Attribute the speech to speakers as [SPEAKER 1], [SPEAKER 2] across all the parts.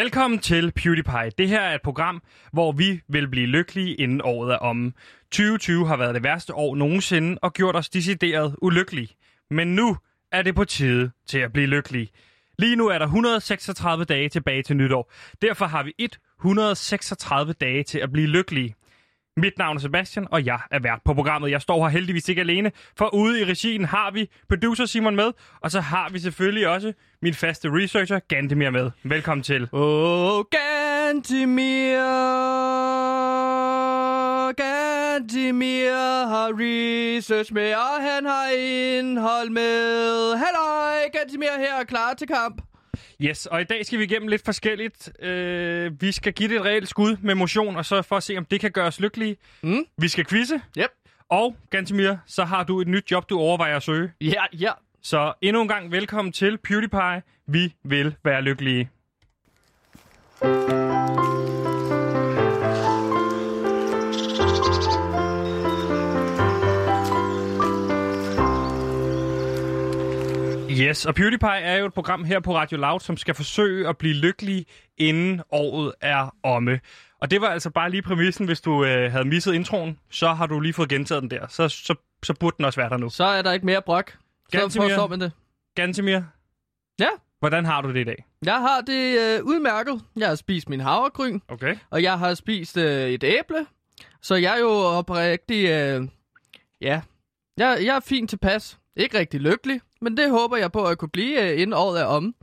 [SPEAKER 1] Velkommen til PewDiePie. Det her er et program, hvor vi vil blive lykkelige inden året er omme. 2020 har været det værste år nogensinde og gjort os decideret ulykkelige. Men nu er det på tide til at blive lykkelig. Lige nu er der 136 dage tilbage til nytår. Derfor har vi 136 dage til at blive lykkelige. Mit navn er Sebastian, og jeg er vært på programmet. Jeg står her heldigvis ikke alene, for ude i regien har vi producer Simon med, og så har vi selvfølgelig også min faste researcher, Gantemir med. Velkommen til.
[SPEAKER 2] Åh, oh, Gantemir, Gantemir har research med, og han har indhold med. Hallo, Gantemir her klar til kamp.
[SPEAKER 1] Yes, og i dag skal vi igennem lidt forskelligt. Øh, vi skal give det et reelt skud med motion, og så for at se, om det kan gøre os lykkelige.
[SPEAKER 2] Mm.
[SPEAKER 1] Vi skal quizze,
[SPEAKER 2] Yep.
[SPEAKER 1] og Gantemir, så har du et nyt job, du overvejer at søge.
[SPEAKER 2] Ja, ja.
[SPEAKER 1] Så endnu en gang velkommen til PewDiePie. Vi vil være lykkelige. Yes, og PewDiePie er jo et program her på Radio Loud, som skal forsøge at blive lykkelig, inden året er omme. Og det var altså bare lige præmissen, hvis du øh, havde misset introen, så har du lige fået gentaget den der. Så, så, så burde den også være der nu.
[SPEAKER 2] Så er der ikke mere brok. Så forstår man det.
[SPEAKER 1] Gantemir,
[SPEAKER 2] Ja,
[SPEAKER 1] hvordan har du det i dag?
[SPEAKER 2] jeg har det øh, udmærket. Jeg har spist min havregryn,
[SPEAKER 1] Okay.
[SPEAKER 2] og jeg har spist øh, et æble. Så jeg er jo oprigtig... Øh, ja, jeg, jeg er fint tilpas. Ikke rigtig lykkelig, men det håber jeg på at kunne blive, øh, inden året er om.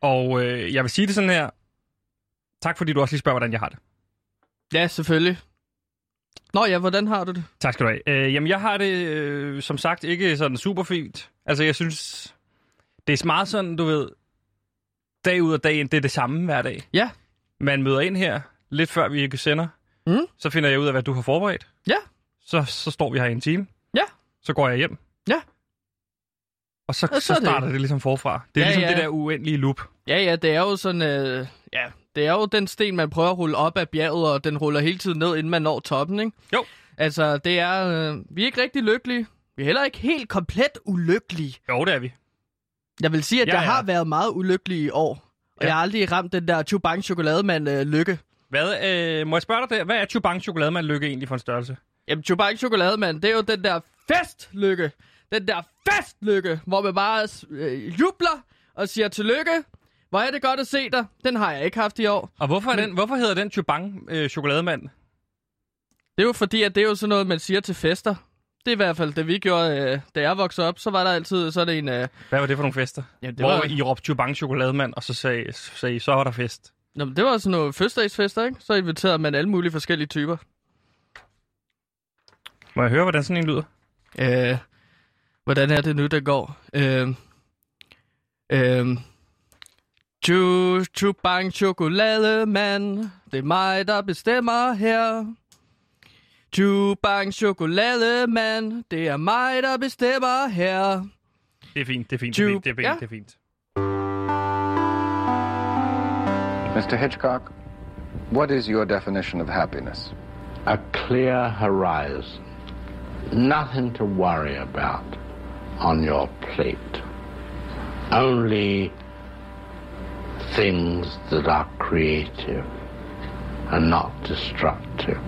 [SPEAKER 1] Og øh, jeg vil sige det sådan her. Tak fordi du også lige spørger, hvordan jeg har det.
[SPEAKER 2] Ja, selvfølgelig. Nå ja, hvordan har du det?
[SPEAKER 1] Tak skal du have. Øh, jamen, jeg har det øh, som sagt ikke sådan super fint. Altså, jeg synes, det er meget sådan, du ved, dag ud og dag ind, det er det samme hver dag.
[SPEAKER 2] Ja.
[SPEAKER 1] Man møder ind her, lidt før vi sender.
[SPEAKER 2] Mm.
[SPEAKER 1] Så finder jeg ud af, hvad du har forberedt.
[SPEAKER 2] Ja.
[SPEAKER 1] Så, så står vi her i en time.
[SPEAKER 2] Ja.
[SPEAKER 1] Så går jeg hjem.
[SPEAKER 2] Ja.
[SPEAKER 1] Og så,
[SPEAKER 2] Og
[SPEAKER 1] så,
[SPEAKER 2] så er det-
[SPEAKER 1] starter det ligesom forfra. Det er
[SPEAKER 2] Ja,
[SPEAKER 1] ligesom
[SPEAKER 2] ja.
[SPEAKER 1] det der uendelige loop.
[SPEAKER 2] Ja, ja, det er jo sådan... Øh, ja, det er jo den sten, man prøver at rulle op af bjerget, og den ruller hele tiden ned, inden man når toppen, ikke?
[SPEAKER 1] Jo.
[SPEAKER 2] Altså, det er... Øh, vi er ikke rigtig lykkelige. Vi er heller ikke helt komplet ulykkelige.
[SPEAKER 1] Jo, det er vi.
[SPEAKER 2] Jeg vil sige, at
[SPEAKER 1] Ja,
[SPEAKER 2] jeg
[SPEAKER 1] ja.
[SPEAKER 2] har været meget ulykkelig i år. Og
[SPEAKER 1] Ja.
[SPEAKER 2] jeg har aldrig ramt den der Chubang chokolademand øh, lykke.
[SPEAKER 1] Hvad, øh, må jeg spørge dig der, hvad er Chubang chokolademand lykke egentlig for en størrelse?
[SPEAKER 2] Jamen, Chubang chokolademand, det er jo den der festlykke. Den der festlykke, hvor man bare øh, jubler og siger tillykke. Hvor er det godt at se dig. Den har jeg ikke haft i år.
[SPEAKER 1] Og hvorfor, er
[SPEAKER 2] Men-
[SPEAKER 1] den, hvorfor hedder den Chubang øh, chokolademand?
[SPEAKER 2] Det er jo fordi, at det er jo sådan noget, man siger til fester. Det er i hvert fald det, vi gjorde, øh, da jeg voksede op. Så var der altid sådan en... Øh,
[SPEAKER 1] Hvad var det for nogle fester?
[SPEAKER 2] ja, det,
[SPEAKER 1] Hvor
[SPEAKER 2] var,
[SPEAKER 1] I råbte Chubang chokolademand, og så sagde, sagde I, så var der fest.
[SPEAKER 2] Nå, men det var sådan noget fødselsdagsfester, ikke? Så inviterede man alle mulige forskellige typer.
[SPEAKER 1] Må jeg høre, hvordan sådan en lyder?
[SPEAKER 2] Øh, hvordan er det nu, der går? Øh, øh, Chu, chu bang chokolademand, det er mig, der bestemmer her. Chu bang chokolademand, det er mig, der bestemmer her.
[SPEAKER 1] Det er fint, det er fint, det er fint, det er fint,
[SPEAKER 2] Ja.
[SPEAKER 1] det er fint.
[SPEAKER 3] Mr. Hitchcock, what is your definition of happiness?
[SPEAKER 4] a clear horizon, nothing to worry about on your plate, only things that are creative and not destructive.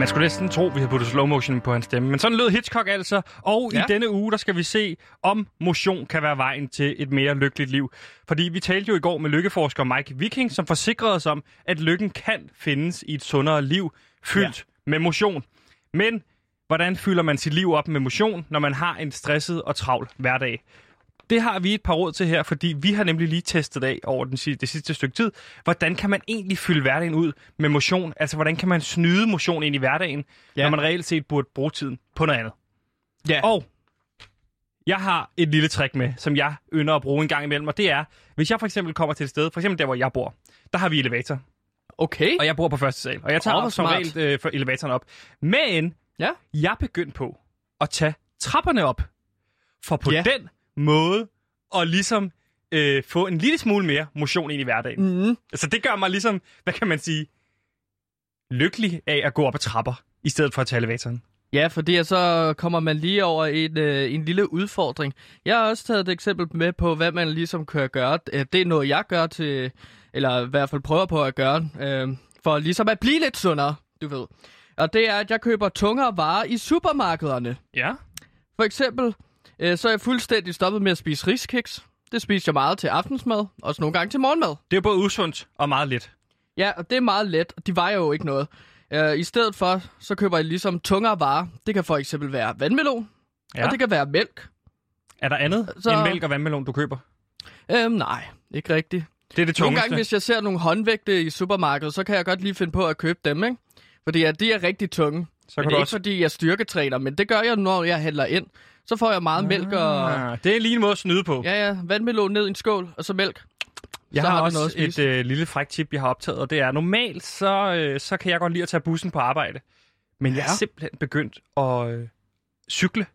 [SPEAKER 1] Man skulle næsten tro, vi havde puttet slow motion på hans stemme. Men sådan lød Hitchcock altså. Og ja.
[SPEAKER 2] Ja.
[SPEAKER 1] i denne uge, der skal vi se, om motion kan være vejen til et mere lykkeligt liv. Fordi vi talte jo i går med lykkeforsker Mike Viking, som forsikrede os om, at lykken kan findes i et sundere liv, fyldt ja. Med motion. Men hvordan fylder man sit liv op med motion, når man har en stresset og travl hverdag? Det har vi et par råd til her, fordi vi har nemlig lige testet af over den, si- det sidste stykke tid, hvordan kan man egentlig fylde hverdagen ud med motion? Altså, hvordan kan man snyde motion ind i hverdagen. Ja. når man reelt set burde bruge tiden på noget andet?
[SPEAKER 2] Ja.
[SPEAKER 1] Og jeg har et lille trick med, som jeg ynder at bruge en gang imellem, og det er, hvis jeg for eksempel kommer til et sted, for eksempel der, hvor jeg bor, der har vi elevator,
[SPEAKER 2] Okay.
[SPEAKER 1] og jeg bor på første sal, og jeg tager oh, som regel øh, for elevatoren op. Men
[SPEAKER 2] Ja.
[SPEAKER 1] jeg er begyndt på at tage trapperne op, for på
[SPEAKER 2] Ja.
[SPEAKER 1] den måde at ligesom øh, få en lille smule mere motion ind i hverdagen.
[SPEAKER 2] Mm.
[SPEAKER 1] Så det gør mig ligesom, hvad kan man sige, lykkelig af at gå op ad trapper, i stedet for at tage elevatoren.
[SPEAKER 2] Ja, fordi så kommer man lige over en, øh, en lille udfordring. Jeg har også taget et eksempel med på, hvad man ligesom kan gøre. Øh, Det er noget, jeg gør til, eller i hvert fald prøver på at gøre, øh, for ligesom at blive lidt sundere, du ved. Og det er, at jeg køber tungere varer i supermarkederne.
[SPEAKER 1] Ja.
[SPEAKER 2] For eksempel, øh, så er jeg fuldstændig stoppet med at spise riskiks. Det spiser jeg meget til aftensmad, også nogle gange til morgenmad.
[SPEAKER 1] Det er både usundt og meget let.
[SPEAKER 2] Ja, og det er meget let, og de vejer jo ikke noget. Uh, I stedet for, så køber jeg ligesom tungere varer. Det kan for eksempel være vandmelon, ja. Og det kan være mælk.
[SPEAKER 1] Er der andet
[SPEAKER 2] så...
[SPEAKER 1] end mælk og vandmelon, du køber?
[SPEAKER 2] Øhm, nej, ikke rigtigt.
[SPEAKER 1] Det er det
[SPEAKER 2] Nogle
[SPEAKER 1] tungeste.
[SPEAKER 2] gange, hvis jeg ser nogle håndvægte i supermarkedet, så kan jeg godt lige finde på at købe dem, ikke? Fordi at de er rigtig tunge.
[SPEAKER 1] Så
[SPEAKER 2] men
[SPEAKER 1] kan
[SPEAKER 2] det er
[SPEAKER 1] du
[SPEAKER 2] ikke
[SPEAKER 1] også...
[SPEAKER 2] fordi, jeg styrketræner, men det gør jeg, når jeg handler ind. Så får jeg meget mælk og...
[SPEAKER 1] Ah, det er lige en måde at snyde på.
[SPEAKER 2] Ja, ja, vandmelon ned i en skål, og så mælk.
[SPEAKER 1] Jeg
[SPEAKER 2] så
[SPEAKER 1] har,
[SPEAKER 2] har
[SPEAKER 1] også et øh, lille frækt tip, jeg har optaget, og det er, normalt så, øh, så kan jeg godt lide at tage bussen på arbejde. Men jeg er
[SPEAKER 2] Ja.
[SPEAKER 1] simpelthen begyndt at øh, cykle.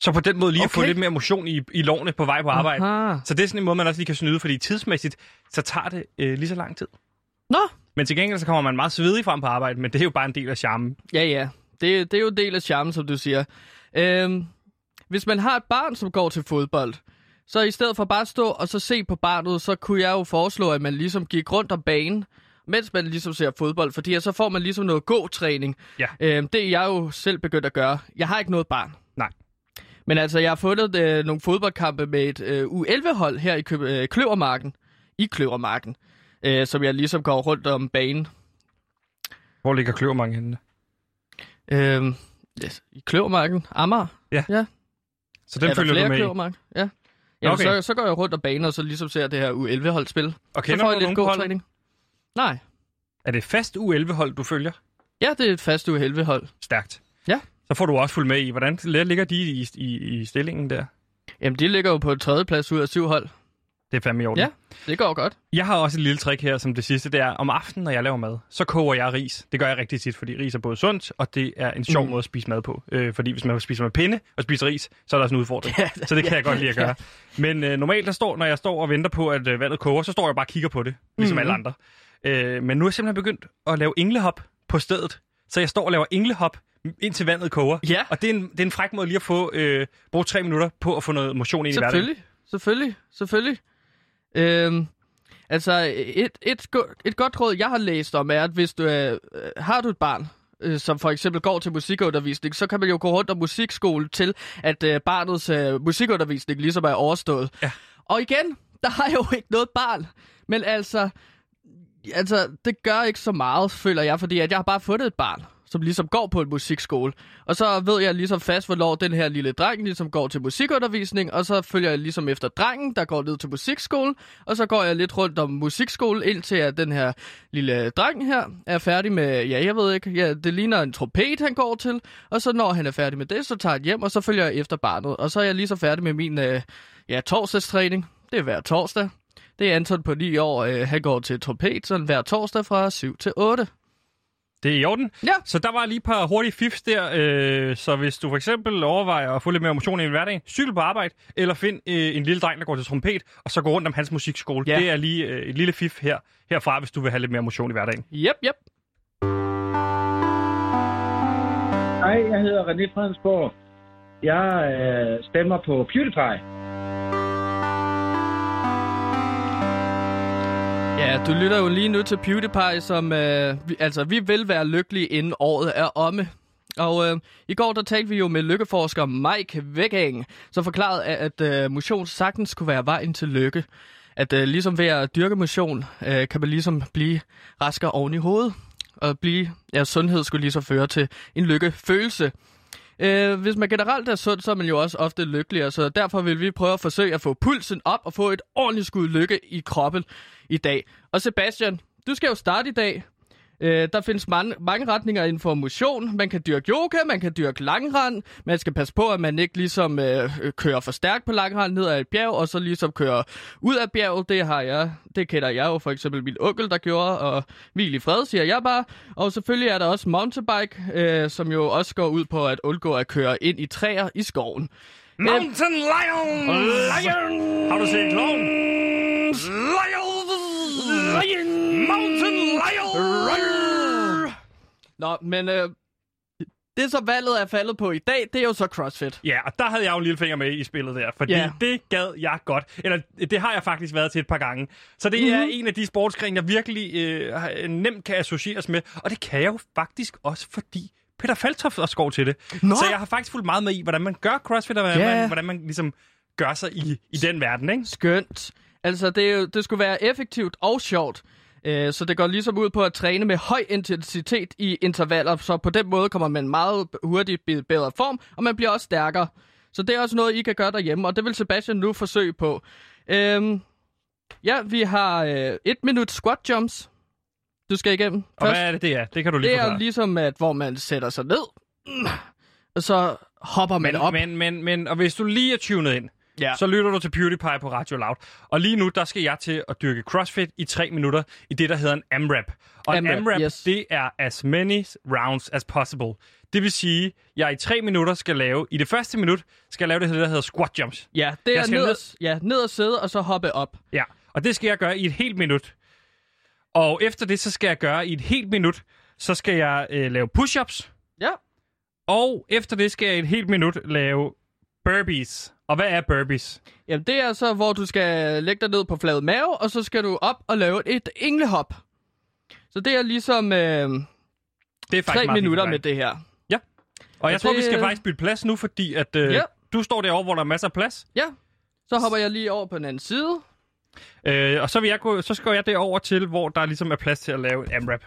[SPEAKER 1] Så på den måde lige okay. at få lidt mere motion i, i lårene på vej på arbejde.
[SPEAKER 2] Aha.
[SPEAKER 1] Så det er sådan en måde, man også lige kan snyde, fordi tidsmæssigt, så tager det øh, lige så lang tid.
[SPEAKER 2] Nå,
[SPEAKER 1] Men til gengæld så kommer man meget svedig frem på arbejde, men det er jo bare en del af charmen.
[SPEAKER 2] Ja, ja. Det, det er jo en del af charmen, som du siger. Øhm, hvis man har et barn, som går til fodbold, så i stedet for bare at stå og så se på barnet, så kunne jeg jo foreslå, at man ligesom gik rundt om banen, mens man ligesom ser fodbold, fordi så får man ligesom noget god træning.
[SPEAKER 1] Ja.
[SPEAKER 2] Øhm, det er jeg jo selv begyndt at gøre. Jeg har ikke noget barn. Men altså, jeg har fundet øh, nogle fodboldkampe med et øh, U11-hold her i Køb- øh, Kløvermarken. I Kløvermarken. Øh, som jeg ligesom går rundt om banen.
[SPEAKER 1] Hvor ligger kløvermangen henne?
[SPEAKER 2] Øhm, yes, I Kløvermarken. Amager.
[SPEAKER 1] Så den
[SPEAKER 2] er der
[SPEAKER 1] følger du med i.
[SPEAKER 2] kløvermark? Ja. Jamen,
[SPEAKER 1] Okay.
[SPEAKER 2] så, så går jeg rundt om banen, og så ligesom ser det her U11-hold spil.
[SPEAKER 1] Og
[SPEAKER 2] Så
[SPEAKER 1] kender
[SPEAKER 2] får
[SPEAKER 1] du
[SPEAKER 2] jeg lidt god
[SPEAKER 1] hold?
[SPEAKER 2] træning. Nej.
[SPEAKER 1] Er det fast U11-hold, du følger?
[SPEAKER 2] Ja, det er et fast U11-hold.
[SPEAKER 1] Stærkt.
[SPEAKER 2] Ja.
[SPEAKER 1] Så får du også fuldt med i. Hvordan ligger de i, i, i stillingen der?
[SPEAKER 2] Jamen, de ligger jo på tredje plads ud af syv hold.
[SPEAKER 1] Det er fandme i orden.
[SPEAKER 2] Ja. Det går godt.
[SPEAKER 1] Jeg har også et lille trick her, som det sidste. Det er, om aftenen, når jeg laver mad, så koger jeg ris. Det gør jeg rigtig tit, fordi ris er både sundt, og det er en sjov
[SPEAKER 2] Mm.
[SPEAKER 1] mm. måde at spise mad på. Øh, fordi hvis man spiser med pinde og spiser ris, så er der også en udfordring.
[SPEAKER 2] Ja,
[SPEAKER 1] så det kan jeg godt lide at gøre. Men øh, normalt, der står, når jeg står og venter på, at øh, vandet koger, så står jeg bare og kigger på det, ligesom
[SPEAKER 2] Mhm.
[SPEAKER 1] alle andre. Øh, men nu er jeg simpelthen begyndt at lave englehop på stedet. Så jeg står og laver englehop, indtil vandet koger.
[SPEAKER 2] Ja.
[SPEAKER 1] Og det er, en, det er en fræk måde lige at få øh, bruge tre minutter på at få noget motion ind i hverdagen.
[SPEAKER 2] Selvfølgelig. Selvfølgelig. Selvfølgelig. Øhm, altså, et, et, et godt råd, jeg har læst om, er, at hvis du er, øh, har du et barn, øh, som for eksempel går til musikundervisning, så kan man jo gå rundt om musikskole til, at øh, barnets øh, musikundervisning ligesom er overstået.
[SPEAKER 1] Ja.
[SPEAKER 2] Og igen, der har jeg jo ikke noget barn. Men altså, altså, det gør ikke så meget, føler jeg, fordi at jeg har bare fundet et barn, som ligesom går på en musikskole. Og så ved jeg ligesom fast, hvornår den her lille dreng ligesom går til musikundervisning, og så følger jeg ligesom efter drengen, der går ned til musikskole, og så går jeg lidt rundt om musikskole, indtil at den her lille dreng her er færdig med, ja, jeg ved ikke, ja, det ligner en trompet, han går til, og så når han er færdig med det, så tager jeg hjem, og så følger jeg efter barnet, og så er jeg lige så færdig med min, øh, ja, torsdagstræning. Det er hver torsdag. Det er Anton på 9 år, øh, han går til trompet, sådan hver torsdag fra 7 til 8.
[SPEAKER 1] Det er i orden.
[SPEAKER 2] Ja.
[SPEAKER 1] Så der var lige et par hurtige fifs der. Øh, så hvis du for eksempel overvejer at få lidt mere motion i din hverdag, cykel på arbejde, eller find øh, en lille dreng, der går til trompet, og så gå rundt om hans musikskole.
[SPEAKER 2] Ja.
[SPEAKER 1] Det er lige øh, et lille fif her, herfra, hvis du vil have lidt mere motion i hverdagen.
[SPEAKER 2] Yep, yep.
[SPEAKER 5] Hej, jeg hedder René Fredensborg. Jeg øh, stemmer på PewDiePie.
[SPEAKER 2] Ja, du lytter jo lige nu til PewDiePie, som... Øh, vi, altså, vi vil være lykkelige, inden året er omme. Og øh, i går der talte vi jo med lykkeforsker Mike Væggang, som forklarede, at, øh, motion sagtens kunne være vejen til lykke. At øh, ligesom ved at dyrke motion, øh, kan man ligesom blive raskere oven i hovedet. Og blive, ja, sundhed skulle ligesom føre til en lykkefølelse. Øh, hvis man generelt er sund, så er man jo også ofte lykkeligere, så derfor vil vi prøve at forsøge at få pulsen op og få et ordentligt skud lykke i kroppen i dag. Og Sebastian, du skal jo starte i dag. Øh, der findes mange, mange retninger inden for motion. Man kan dyrke yoga, man kan dyrke langrand. Man skal passe på, at man ikke ligesom øh, øh, kører for stærkt på langrand ned ad et bjerg, og så ligesom kører ud af bjerget. Det har jeg, det kender jeg jo for eksempel min onkel, der gjorde, og hvil i fred, siger jeg bare. Og selvfølgelig er der også mountainbike, øh, som jo også går ud på at undgå at køre ind i træer i skoven.
[SPEAKER 1] Mountain Lion! Lion! Har du set kloven? Lion! Lion! Mountain Lion!
[SPEAKER 2] Nå, men øh, det så valget er faldet på i dag, det er jo så CrossFit.
[SPEAKER 1] Ja, og der havde jeg jo en lille finger med i spillet der, fordi
[SPEAKER 2] Ja.
[SPEAKER 1] det gad jeg godt. Eller det har jeg faktisk været til et par gange. Så det mm-hmm. er en af de sportsgrene, jeg virkelig øh, har- nemt kan associeres med. Og det kan jeg jo faktisk også, fordi Peter Faltoft også går til det.
[SPEAKER 2] Nå!
[SPEAKER 1] Så jeg har faktisk fulgt meget med i, hvordan man gør CrossFit, og hvordan,
[SPEAKER 2] Ja.
[SPEAKER 1] man, hvordan man ligesom gør sig i, i den verden, ikke?
[SPEAKER 2] Skønt. Altså, det, det skulle være effektivt og sjovt. Øh, Så det går ligesom ud på at træne med høj intensitet i intervaller, så på den måde kommer man meget hurtigt i bedre form, og man bliver også stærkere. Så det er også noget, I kan gøre derhjemme, og det vil Sebastian nu forsøge på. Øhm, ja, vi har øh, et minut squat jumps. Du skal igennem
[SPEAKER 1] Og hvad er det, det er? Det kan du lige
[SPEAKER 2] Det er
[SPEAKER 1] forklare.
[SPEAKER 2] ligesom, at hvor man sætter sig ned, og så hopper man
[SPEAKER 1] men,
[SPEAKER 2] op.
[SPEAKER 1] men, men, men, og hvis du lige er tunet ind,
[SPEAKER 2] Ja.
[SPEAKER 1] så lytter du til PewDiePie på Radio Loud. Og lige nu, der skal jeg til at dyrke CrossFit i tre minutter i det, der hedder en AMRAP. Og en
[SPEAKER 2] AMRAP,
[SPEAKER 1] AMRAP,
[SPEAKER 2] yes.
[SPEAKER 1] det er as many rounds as possible. Det vil sige, at jeg i tre minutter skal lave, i det første minut, skal jeg lave det, der hedder squat jumps.
[SPEAKER 2] Ja, det er ned,
[SPEAKER 1] ned-
[SPEAKER 2] ja, ned at sidde, og så hoppe op.
[SPEAKER 1] Ja, og det skal jeg gøre i et helt minut. Og efter det, så skal jeg gøre i et helt minut, så skal jeg øh, lave push-ups.
[SPEAKER 2] Ja.
[SPEAKER 1] Og efter det skal jeg i et helt minut lave burpees. Og hvad er burpees?
[SPEAKER 2] Jamen, det er så, hvor du skal lægge dig ned på flad mave, og så skal du op og lave et englehop. Så det er ligesom øh,
[SPEAKER 1] Det er faktisk
[SPEAKER 2] tre minutter med det her.
[SPEAKER 1] Og jeg
[SPEAKER 2] Og
[SPEAKER 1] tror,
[SPEAKER 2] det-
[SPEAKER 1] vi skal faktisk bytte plads nu, fordi at øh,
[SPEAKER 2] Ja.
[SPEAKER 1] du står derovre, hvor der er masser af plads.
[SPEAKER 2] Ja, så hopper jeg lige over på den anden side.
[SPEAKER 1] Øh, og så, vil jeg gå, så skal jeg derover til, hvor der ligesom er plads til at lave et AMRAP.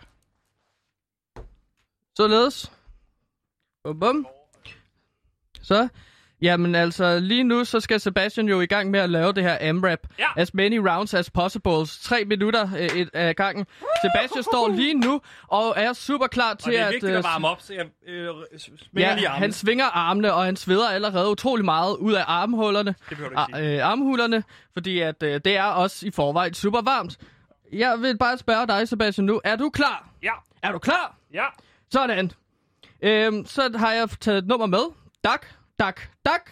[SPEAKER 2] Således. Bum, bum. Så. Jamen altså, lige nu så skal Sebastian jo i gang med at lave det her AMRAP.
[SPEAKER 1] Ja.
[SPEAKER 2] As many rounds as possible. Tre minutter øh, et, af gangen. Sebastian står lige nu og er super klar til
[SPEAKER 1] Og det er
[SPEAKER 2] at...
[SPEAKER 1] vigtigt
[SPEAKER 2] øh,
[SPEAKER 1] at varme op, så jeg øh,
[SPEAKER 2] Ja,
[SPEAKER 1] lige armene.
[SPEAKER 2] han svinger armene, og han sveder allerede utrolig meget ud af armhullerne.
[SPEAKER 1] Det behøver du ikke sige.
[SPEAKER 2] Ar- øh, armhulerne, fordi at, øh, det er også i forvejen super varmt. Jeg vil bare spørge dig, Sebastian, nu. Er du klar?
[SPEAKER 1] Ja,
[SPEAKER 2] Er du klar?
[SPEAKER 1] ja.
[SPEAKER 2] Sådan. Øhm, så har jeg taget et nummer med. Dak, dak, dak.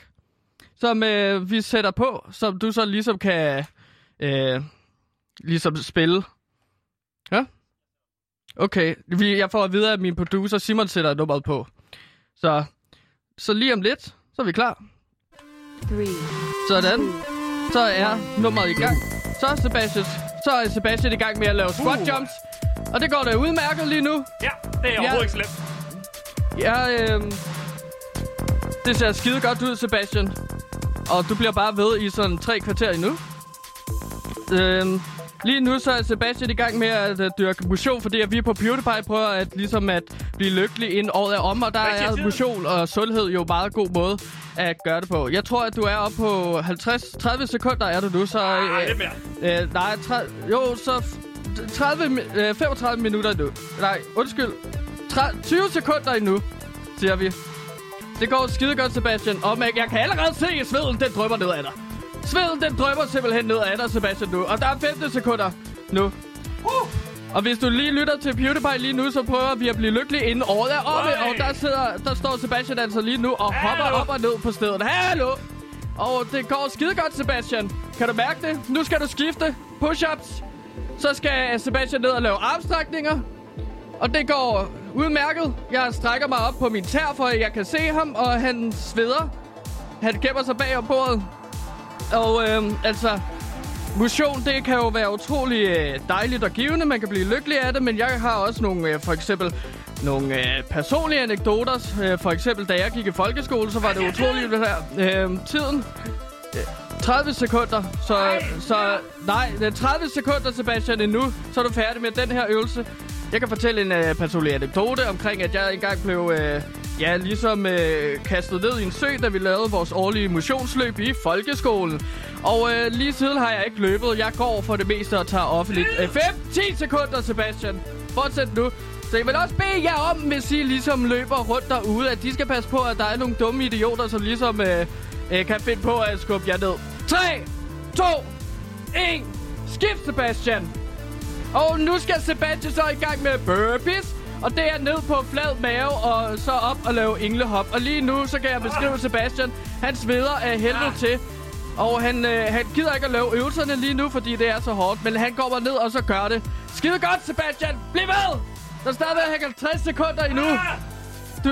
[SPEAKER 2] Som øh, vi sætter på, som du så ligesom kan øh, ligesom spille. Ja? Okay. Vi, jeg får at vide, at min producer Simon sætter nummeret på. Så, så lige om lidt, så er vi klar.
[SPEAKER 6] three,
[SPEAKER 2] Sådan. Så er nummeret i gang. Så er Sebastian, så er Sebastian i gang med at lave squat
[SPEAKER 1] Uh.
[SPEAKER 2] jumps. Og det går da udmærket lige nu.
[SPEAKER 1] Ja, det er overhovedet ikke slemt.
[SPEAKER 2] Ja, øhm... Det ser skide godt ud, Sebastian. Og du bliver bare ved i sådan tre kvarter endnu. Øhm, lige nu så er Sebastian i gang med at uh, dyrke motion, fordi at vi på PewDiePie prøver at, ligesom at blive lykkelig inden året er om, og der er
[SPEAKER 1] tiden?
[SPEAKER 2] motion og sundhed jo meget god måde at gøre det på. Jeg tror, at du er oppe på 50-30 sekunder, er du nu, så...
[SPEAKER 1] Ah,
[SPEAKER 2] øh,
[SPEAKER 1] lidt mere.
[SPEAKER 2] Øh, nej, 30, jo, så f- 30, mi- øh, 35 minutter endnu. Nej, undskyld. 30, 20 sekunder endnu, siger vi. Det går skide godt, Sebastian. Og man, jeg kan allerede se, at sveden den drøber ned af dig. Sveden den drøber simpelthen ned af dig, Sebastian, nu. Og der er 15 sekunder nu.
[SPEAKER 1] Uh!
[SPEAKER 2] Og hvis du lige lytter til PewDiePie lige nu, så prøver vi at blive lykkelige inden året er.
[SPEAKER 1] Oj.
[SPEAKER 2] Og der, sidder, der står Sebastian altså lige nu og hopper
[SPEAKER 1] Hallo.
[SPEAKER 2] op og ned på stedet. Hallo! Og det går skide godt, Sebastian. Kan du mærke det? Nu skal du skifte push-ups. Så skal Sebastian ned og lave armstrækninger. Og det går udmærket. Jeg strækker mig op på min tær, for at jeg kan se ham, og han sveder. Han gemmer sig bag om bordet. Og øhm, altså, motion, det kan jo være utrolig øh, dejligt og givende. Man kan blive lykkelig af det, men jeg har også nogle, øh, for eksempel, nogle øh, personlige anekdoter. Øh, for eksempel, da jeg gik i folkeskole, så var det utroligt det her. Øh, tiden, øh, 30 sekunder. Så, så nej, det er 30 sekunder, Sebastian, endnu. Så er du færdig med den her øvelse. Jeg kan fortælle en øh, personlig anekdote omkring, at jeg engang blev øh, ja, ligesom øh, kastet ned i en sø, da vi lavede vores årlige motionsløb i folkeskolen. Og øh, lige siden har jeg ikke løbet. Jeg går for det meste og tager offentligt. Øh, 5, 10 sekunder, Sebastian. Fortsæt nu. Så jeg vil også bede jer om, hvis I ligesom løber rundt derude, at de skal passe på, at der er nogle dumme idioter, som ligesom øh, øh, kan finde på at skubbe jer ned. 3, 2, 1. Skift, Sebastian. Og nu skal Sebastian så i gang med burpees. Og det er ned på flad mave og så op og lave englehop. Og lige nu, så kan jeg beskrive Sebastian. Han sveder af helvede til. Og han, øh, han gider ikke at lave øvelserne lige nu, fordi det er så hårdt. Men han går bare ned og så gør det. Skide godt, Sebastian. Bliv ved! Der er stadigvæk 50 sekunder endnu. Du...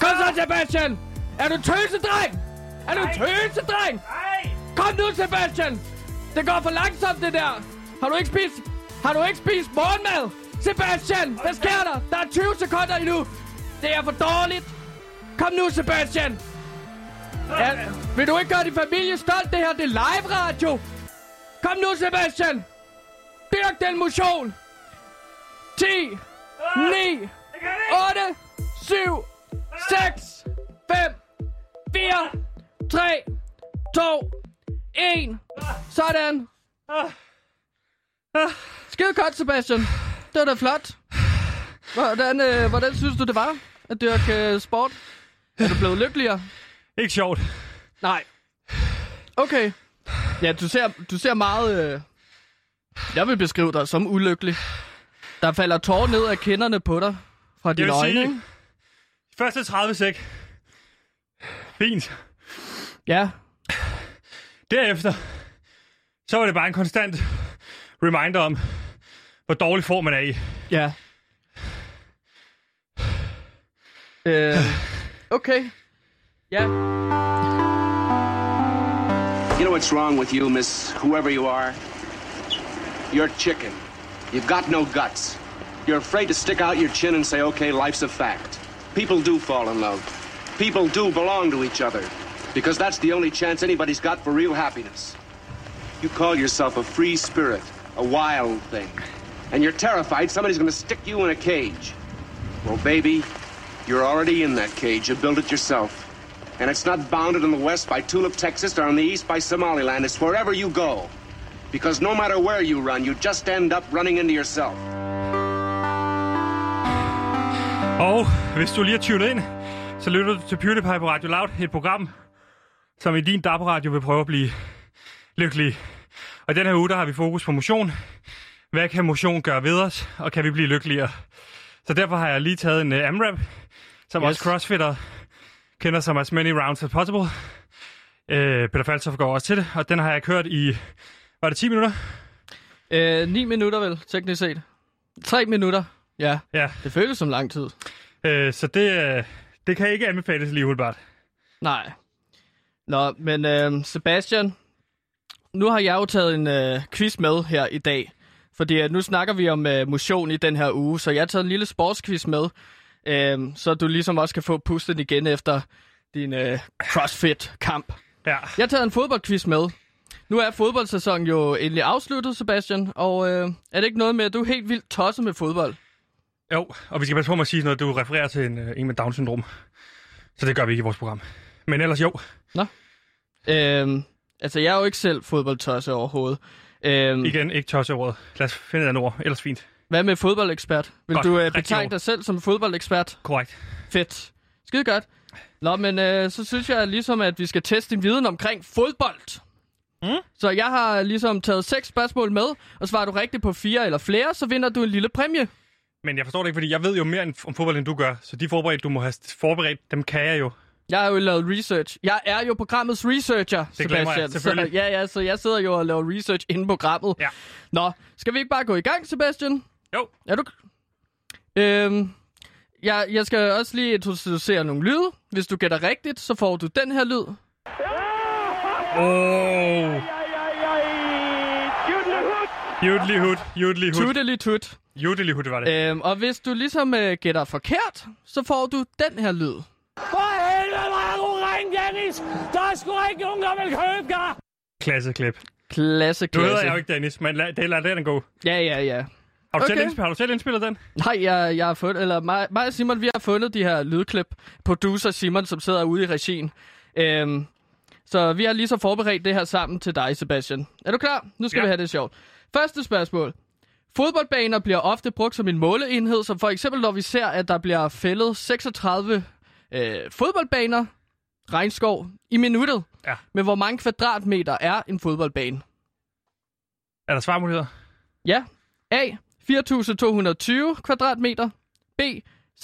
[SPEAKER 2] Kom så, Sebastian! Er du tøsedreng? Er du tøsedreng?
[SPEAKER 1] Nej!
[SPEAKER 2] Kom nu, Sebastian! Det går for langsomt, det der! Har du ikke spist... Har du ikke spist morgenmad? Sebastian, hvad sker der? Der er 20 sekunder endnu! Det er for dårligt! Kom nu, Sebastian! Ja, vil du ikke gøre din familie stolt? Det her, det er live radio! Kom nu, Sebastian! Dyrk den motion! 10, 9, 8, 7, 6, 5, 4, 3, 2, 1. Sådan. Skide godt, Sebastian. Det var da flot. Hvordan, øh, hvordan synes du, det var at dyrke øh, sport? Er du blevet lykkeligere?
[SPEAKER 1] Ikke sjovt.
[SPEAKER 2] Nej. Okay. Ja, du ser, du ser meget... Øh... Jeg vil beskrive dig som ulykkelig. Der falder tårer ned af kinderne på dig fra dine øjne,
[SPEAKER 1] sige-? Første 30 sek. Fint.
[SPEAKER 2] Ja.
[SPEAKER 1] Derefter, så var det bare en konstant reminder om, hvor dårlig form man er i.
[SPEAKER 2] Ja. Øh, okay. Ja.
[SPEAKER 6] You know what's wrong with you, Miss whoever you are? You're chicken. You've got no guts. You're afraid to stick out your chin and say, okay, life's a fact. People do fall in love. People do belong to each other. Because that's the only chance anybody's got for real happiness. You call yourself a free spirit, a wild thing. And you're terrified somebody's gonna stick you in a cage. Well, baby, you're already in that cage. You built it yourself. And it's not bounded in the west by Tulip, Texas, or on the east by Somaliland. It's wherever you go. Because no matter where you run, you just end up running into yourself.
[SPEAKER 1] Oh, Og hvis du lige har tunet ind, så lytter du til PewDiePie på Radio Loud, et program, som i din DAB-radio vil prøve at blive lykkelig. Og den her uge, der har vi fokus på motion. Hvad kan motion gøre ved os, og kan vi blive lykkeligere? Så derfor har jeg lige taget en uh, AMRAP, som
[SPEAKER 2] Yes.
[SPEAKER 1] også crossfitter kender som as many rounds as possible. Uh, Peter Falsoff går også til det, og den har jeg kørt i, var det 10 minutter?
[SPEAKER 2] Øh, 9 minutter vel, teknisk set. 3 minutter. Ja,
[SPEAKER 1] Ja,
[SPEAKER 2] det føles som lang tid.
[SPEAKER 1] uh, så det, uh, det kan ikke anbefales lige umiddelbart.
[SPEAKER 2] Nej. Nå, men øh, Sebastian, nu har jeg jo taget en øh, quiz med her i dag. Fordi øh, nu snakker vi om øh, motion i den her uge, så jeg har taget en lille sportsquiz med. Øh, så du ligesom også kan få pustet igen efter din øh, CrossFit-kamp.
[SPEAKER 1] Ja.
[SPEAKER 2] Jeg har taget en fodboldquiz med. Nu er fodboldsæsonen jo endelig afsluttet, Sebastian. Og øh, er det ikke noget med, at du er helt vildt tosset med fodbold?
[SPEAKER 1] Jo, og vi skal passe på med at sige noget, du refererer til en, øh, en med Down-syndrom. Så det gør vi ikke i vores program. Men ellers jo.
[SPEAKER 2] Øh, altså, jeg er jo ikke selv fodboldtosse overhovedet. Øh,
[SPEAKER 1] Igen, ikke tosse ordet. Lad os finde et andet ord. Ellers fint.
[SPEAKER 2] Hvad med fodboldekspert? Vil
[SPEAKER 1] Godt,
[SPEAKER 2] du øh, betegne dig selv som fodboldekspert?
[SPEAKER 1] Korrekt.
[SPEAKER 2] Fedt. Skide godt. Nå, men øh, så synes jeg ligesom, at vi skal teste din viden omkring fodbold.
[SPEAKER 1] Mm.
[SPEAKER 2] Så jeg har ligesom taget seks spørgsmål med, og svarer du rigtigt på fire eller flere, så vinder du en lille præmie.
[SPEAKER 1] Men jeg forstår det ikke, fordi jeg ved jo mere om fodbold, end du gør. Så de forberedt, du må have forberedt, dem kan jeg jo.
[SPEAKER 2] Jeg har jo lavet research. Jeg er jo programmets researcher,
[SPEAKER 1] Det glemmer jeg,
[SPEAKER 2] Sebastian.
[SPEAKER 1] selvfølgelig.
[SPEAKER 2] Så, ja, ja, så jeg sidder jo og laver research inde på programmet.
[SPEAKER 1] Ja.
[SPEAKER 2] Nå, skal vi ikke bare gå i gang, Sebastian?
[SPEAKER 1] Jo.
[SPEAKER 2] Er du... Øhm, jeg, jeg skal også lige introducere nogle lyde. Hvis du gætter rigtigt, så får du den her lyd.
[SPEAKER 1] Oh. Judelihud, judelihud.
[SPEAKER 2] Tudelitut.
[SPEAKER 1] Judelihud, det var det.
[SPEAKER 2] Øhm, og hvis du ligesom øh, gætter forkert, så får du den her lyd.
[SPEAKER 7] For helvede, hvor er du ring, Dennis! Der er sgu ikke nogen, der vil købe dig!
[SPEAKER 1] Klasseklip.
[SPEAKER 2] Klasse,
[SPEAKER 1] Du hedder
[SPEAKER 2] klasse.
[SPEAKER 1] jeg jo ikke Dennis, men lad, det, lad den gå.
[SPEAKER 2] Ja, ja, ja.
[SPEAKER 1] Har du,
[SPEAKER 2] Okay.
[SPEAKER 1] selv, indspillet, har du selv indspillet den?
[SPEAKER 2] Nej, jeg, jeg har fundet, eller mig, mig og Simon, vi har fundet de her lydklip. Producer Simon, som sidder ude i regien. Øhm, så vi har lige så forberedt det her sammen til dig, Sebastian. Er du klar? Nu skal
[SPEAKER 1] Ja.
[SPEAKER 2] vi have det sjovt. Første spørgsmål. Fodboldbaner bliver ofte brugt som en måleenhed, som for eksempel når vi ser, at der bliver fældet 36 øh, fodboldbaner, regnskov, i minuttet.
[SPEAKER 1] Ja.
[SPEAKER 2] Men hvor mange kvadratmeter er en fodboldbane?
[SPEAKER 1] Er der svarmuligheder?
[SPEAKER 2] Ja. A. 4.220 kvadratmeter. B.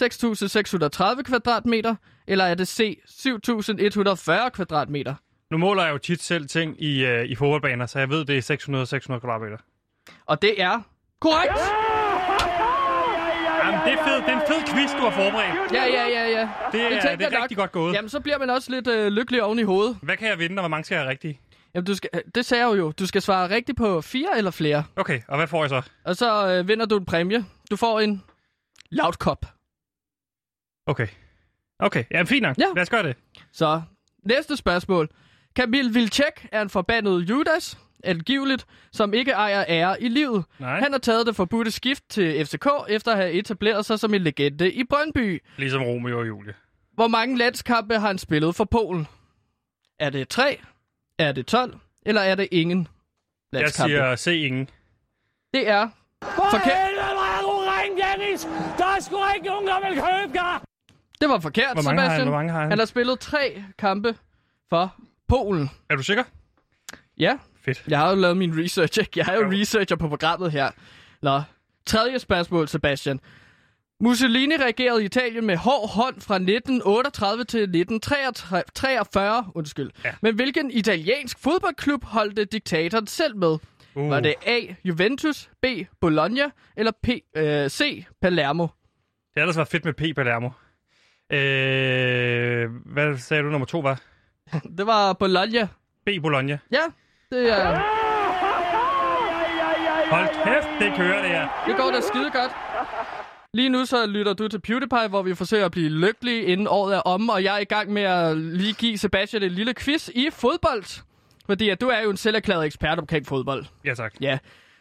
[SPEAKER 2] 6.630 kvadratmeter. Eller er det C. 7.140 kvadratmeter?
[SPEAKER 1] Nu måler jeg jo tit selv ting i, øh, i fodboldbaner, så jeg ved, det er 600-600 kvadratmeter.
[SPEAKER 2] Og det er korrekt.
[SPEAKER 1] Jamen, det er fedt. Det er en fed quiz, du har forberedt.
[SPEAKER 2] Ja, ja, ja, ja.
[SPEAKER 1] Det er, det er rigtig godt gået.
[SPEAKER 2] Jamen, så bliver man også lidt øh, lykkelig oven i hovedet.
[SPEAKER 1] Hvad kan jeg vinde, og hvor mange skal jeg have rigtige?
[SPEAKER 2] Jamen, du skal, det sagde jeg jo. Du skal svare rigtigt på fire eller flere.
[SPEAKER 1] Okay, og hvad får jeg så?
[SPEAKER 2] Og så øh, vinder du en præmie. Du får en loud kop.
[SPEAKER 1] Okay. Okay, ja, fint nok.
[SPEAKER 2] Ja.
[SPEAKER 1] Lad os gøre det.
[SPEAKER 2] Så næste spørgsmål. Kamil Vilcek er en forbandet Judas, angiveligt, som ikke ejer ære i livet.
[SPEAKER 1] Nej.
[SPEAKER 2] Han har taget det forbudte skift til FCK, efter at have etableret sig som en legende i Brøndby.
[SPEAKER 1] Ligesom Romeo og Julie.
[SPEAKER 2] Hvor mange landskampe har han spillet for Polen? Er det 3? Er det 12? Eller er det ingen
[SPEAKER 1] Jeg
[SPEAKER 2] landskampe?
[SPEAKER 1] siger se ingen.
[SPEAKER 2] Det er
[SPEAKER 7] For
[SPEAKER 2] Forkert.
[SPEAKER 7] er Dennis! Der er sgu ikke nogen, der vil købe dig!
[SPEAKER 2] Det var forkert,
[SPEAKER 1] Hvor mange har han?
[SPEAKER 2] Sebastian.
[SPEAKER 1] Hvor mange har han?
[SPEAKER 2] han har spillet tre kampe for Polen.
[SPEAKER 1] Er du sikker?
[SPEAKER 2] Ja,
[SPEAKER 1] Fedt.
[SPEAKER 2] jeg har jo lavet min research. ikke? Jeg er jo
[SPEAKER 1] Jo.
[SPEAKER 2] researcher på programmet her. Nå, tredje spørgsmål, Sebastian. Mussolini regerede i Italien med hård hånd fra 1938 til 1943, undskyld.
[SPEAKER 1] Ja.
[SPEAKER 2] Men hvilken italiensk fodboldklub holdte diktatoren selv med?
[SPEAKER 1] Uh.
[SPEAKER 2] Var det A. Juventus, B. Bologna eller P, øh, C. Palermo?
[SPEAKER 1] Det ellers været fedt med P. Palermo. Øh, hvad sagde du, nummer to var?
[SPEAKER 2] Det var Bologna.
[SPEAKER 1] B. Bologna.
[SPEAKER 2] Ja, det, er,
[SPEAKER 1] Hold kæft, det kører det her.
[SPEAKER 2] det går da skide godt. Lige nu så lytter du til PewDiePie, hvor vi forsøger at blive lykkelige inden året er omme, og jeg er i gang med at lige give Sebastian en lille quiz i fodbold. Fordi at du er jo en selverklæret ekspert omkring fodbold.
[SPEAKER 1] Ja, tak.
[SPEAKER 2] Ja,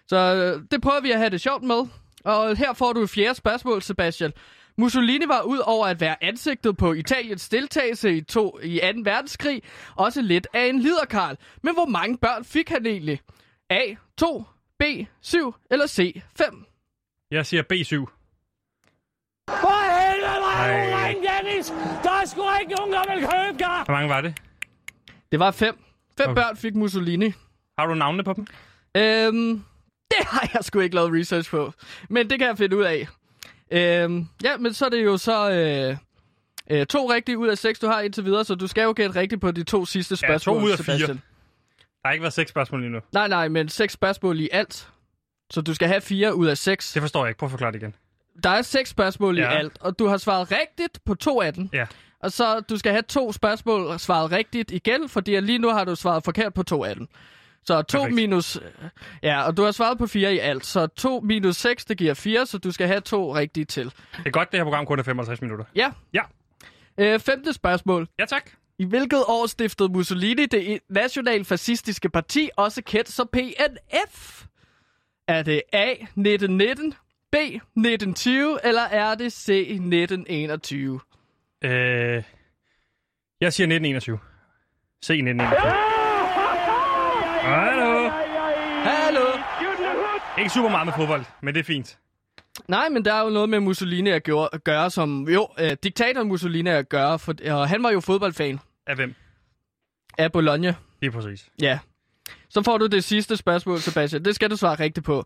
[SPEAKER 2] så øh, det prøver vi at have det sjovt med. Og her får du et fjerde spørgsmål, Sebastian. Mussolini var ud over at være ansigtet på Italiens deltagelse i, to, i 2. verdenskrig, også lidt af en liderkarl. Men hvor mange børn fik han egentlig? A. 2, B. 7 eller C. 5?
[SPEAKER 1] Jeg siger B7.
[SPEAKER 7] For helvede, hvor er Dennis! Der er sgu ikke nogen, der vil købe dig!
[SPEAKER 1] Hvor mange var det?
[SPEAKER 2] Det var 5. 5
[SPEAKER 1] Okay.
[SPEAKER 2] okay. børn fik Mussolini.
[SPEAKER 1] Har du navnene på dem?
[SPEAKER 2] Øhm, det har jeg sgu ikke lavet research på. Men det kan jeg finde ud af. Øhm, ja, men så er det jo så øh, øh, to rigtige ud af seks, du har indtil videre, så du skal jo gætte rigtigt på de to sidste
[SPEAKER 1] Ja,
[SPEAKER 2] spørgsmål,
[SPEAKER 1] to ud af fire.
[SPEAKER 2] Sebastian.
[SPEAKER 1] Der har ikke været seks spørgsmål endnu.
[SPEAKER 2] Nej, nej, men seks spørgsmål i alt. Så du skal have fire ud af seks.
[SPEAKER 1] Det forstår jeg ikke. Prøv at forklare det igen.
[SPEAKER 2] Der er seks spørgsmål
[SPEAKER 1] Ja.
[SPEAKER 2] i alt, og du har svaret rigtigt på to af dem.
[SPEAKER 1] Ja.
[SPEAKER 2] Og så du skal have to spørgsmål svaret rigtigt igen, fordi lige nu har du svaret forkert på to af dem. Så to
[SPEAKER 1] Perfekt.
[SPEAKER 2] minus... Ja, og du har svaret på fire i alt. Så to minus seks, det giver fire, så du skal have to rigtige til.
[SPEAKER 1] Det er godt, det her program kun er 55 minutter.
[SPEAKER 2] Ja.
[SPEAKER 1] Ja.
[SPEAKER 2] Øh, femte spørgsmål.
[SPEAKER 1] Ja, tak.
[SPEAKER 2] I hvilket år stiftede Mussolini det nationalfascistiske parti, også kendt som PNF? Er det A. 1919, B. 1920, eller er det C. 1921?
[SPEAKER 1] Øh, jeg siger 1921. C 1921. Hallo.
[SPEAKER 2] Hallo?
[SPEAKER 1] Ikke super meget med fodbold, men det er fint.
[SPEAKER 2] Nej, men der er jo noget med Mussolini at gøre, at gøre som... Jo, øh, diktatoren Mussolini at gøre, for, og han var jo fodboldfan
[SPEAKER 1] Af hvem?
[SPEAKER 2] af Bologna.
[SPEAKER 1] Lige præcis.
[SPEAKER 2] Ja. Så får du det sidste spørgsmål, Sebastian. Det skal du svare rigtigt på.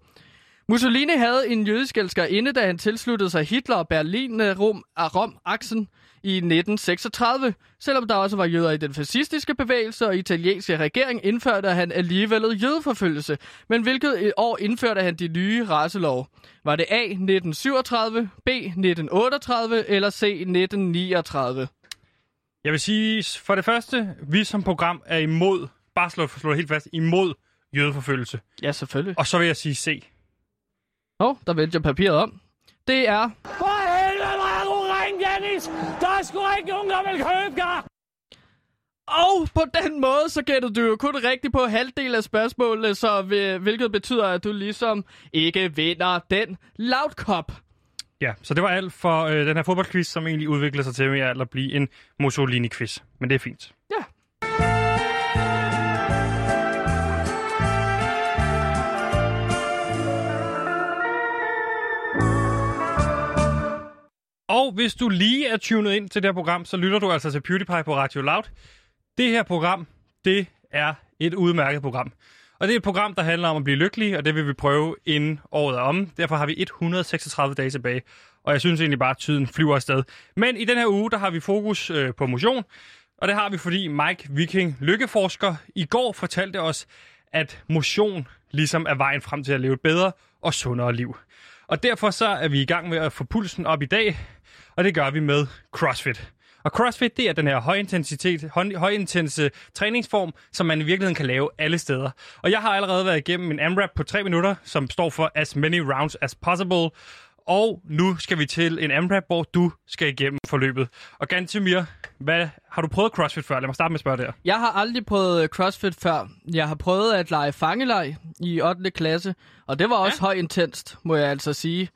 [SPEAKER 2] Mussolini havde en jødisk elskerinde, da han tilsluttede sig Hitler og Berlin-Rom Rom-aksen i 1936. Selvom der også var jøder i den fascistiske bevægelse og italienske regering, indførte han alligevel jødeforfølgelse. Men hvilket år indførte han de nye racelov? Var det A. 1937, B. 1938 eller C. 1939?
[SPEAKER 1] Jeg vil sige, for det første, vi som program er imod, bare slå, slå helt fast, imod jødeforfølgelse.
[SPEAKER 2] Ja, selvfølgelig.
[SPEAKER 1] Og så vil jeg sige C.
[SPEAKER 2] Åh, oh, der vendte jeg papiret om. Det er
[SPEAKER 7] For helvede, hvor er du ring, Dennis! Der er sgu ikke nogen, der vil købe dig!
[SPEAKER 2] Og på den måde, så gætter du jo kun rigtigt på halvdelen af spørgsmålene, så vil- hvilket betyder, at du ligesom ikke vinder den loud cup.
[SPEAKER 1] Ja, så det var alt for øh, den her fodboldquiz, som egentlig udviklede sig til at blive en Mussolini-quiz. Men det er fint.
[SPEAKER 2] Ja.
[SPEAKER 1] Og hvis du lige er tunet ind til det her program, så lytter du altså til PewDiePie på Radio Loud. Det her program, det er et udmærket program. Og det er et program, der handler om at blive lykkelig, og det vil vi prøve inden året er om. Derfor har vi 136 dage tilbage, og jeg synes egentlig bare, at tiden flyver afsted. Men i den her uge, der har vi fokus øh, på motion, og det har vi, fordi Mike Viking, lykkeforsker, i går fortalte os, at motion ligesom er vejen frem til at leve et bedre og sundere liv. Og derfor så er vi i gang med at få pulsen op i dag, og det gør vi med CrossFit. Og CrossFit, det er den her højintensitet, høj, højintense træningsform, som man i virkeligheden kan lave alle steder. Og jeg har allerede været igennem en AMRAP på 3 minutter, som står for as many rounds as possible. Og nu skal vi til en AMRAP, hvor du skal igennem forløbet. Og Gantemir, hvad, har du prøvet CrossFit før? Lad mig starte med at spørge der.
[SPEAKER 2] Jeg har aldrig prøvet CrossFit før. Jeg har prøvet at lege fangelej i 8. klasse, og det var også ja. højintenst, må jeg altså sige.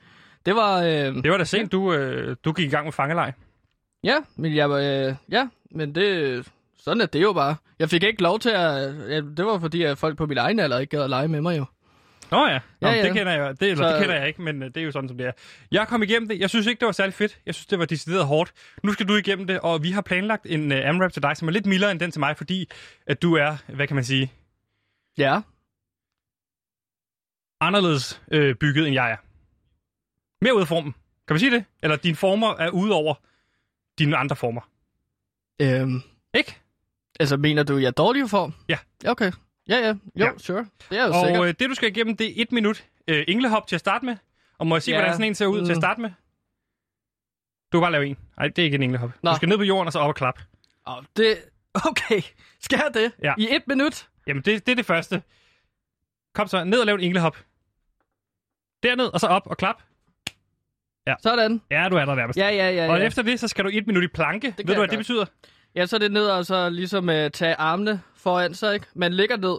[SPEAKER 2] Det var... Øh,
[SPEAKER 1] Det var da sent, du, øh, du gik i gang med fangelej.
[SPEAKER 2] Ja, men jeg, øh, ja, men det, sådan er det jo bare. Jeg fik ikke lov til at... Ja, det var fordi, at folk på min egen alder ikke gad at lege med mig jo.
[SPEAKER 1] Nå ja, Nå,
[SPEAKER 2] Ja,
[SPEAKER 1] ja,
[SPEAKER 2] ja.
[SPEAKER 1] det kender jeg, det, eller,
[SPEAKER 2] Så-
[SPEAKER 1] det kender jeg ikke, men øh, det er jo sådan, som det er. Jeg kom igennem det. Jeg synes ikke, det var særlig fedt. Jeg synes, det var decideret hårdt. Nu skal du igennem det, og vi har planlagt en uh, AMRAP til dig, som er lidt mildere end den til mig, fordi at du er, hvad kan man sige,
[SPEAKER 2] Ja.
[SPEAKER 1] anderledes øh, bygget, end jeg er. Mere ud af formen. Kan man sige det? Eller dine former er ude over dine andre former.
[SPEAKER 2] Øhm,
[SPEAKER 1] Ikke?
[SPEAKER 2] altså, mener du, jeg er dårlig i form?
[SPEAKER 1] Ja.
[SPEAKER 2] Okay. Ja, ja. Jo,
[SPEAKER 1] Ja.
[SPEAKER 2] sure. Det er jo.
[SPEAKER 1] Og øh, det, du skal igennem, det er et minut øh, englehop til at starte med. Og må jeg se,
[SPEAKER 2] Ja.
[SPEAKER 1] hvordan sådan en ser ud til at
[SPEAKER 2] Mm.
[SPEAKER 1] starte med? Du kan bare lave en. Nej, det er ikke en englehop.
[SPEAKER 2] Nå.
[SPEAKER 1] Du skal ned på jorden og så op og klap.
[SPEAKER 2] Oh, det... Okay. Skal jeg det?
[SPEAKER 1] Ja.
[SPEAKER 2] I et minut?
[SPEAKER 1] Jamen, det, det er det første. Kom så, ned og lav en englehop. Derned, og så op og klap.
[SPEAKER 2] Sådan.
[SPEAKER 1] Ja, du er der nærmest.
[SPEAKER 2] Ja, ja, ja.
[SPEAKER 1] Og
[SPEAKER 2] ja.
[SPEAKER 1] efter det, så skal du et minut i planke.
[SPEAKER 2] kan
[SPEAKER 1] Ved du, hvad det betyder?
[SPEAKER 2] Ja, så er det ned og så ligesom uh, tage armene foran sig, ikke? Man ligger ned,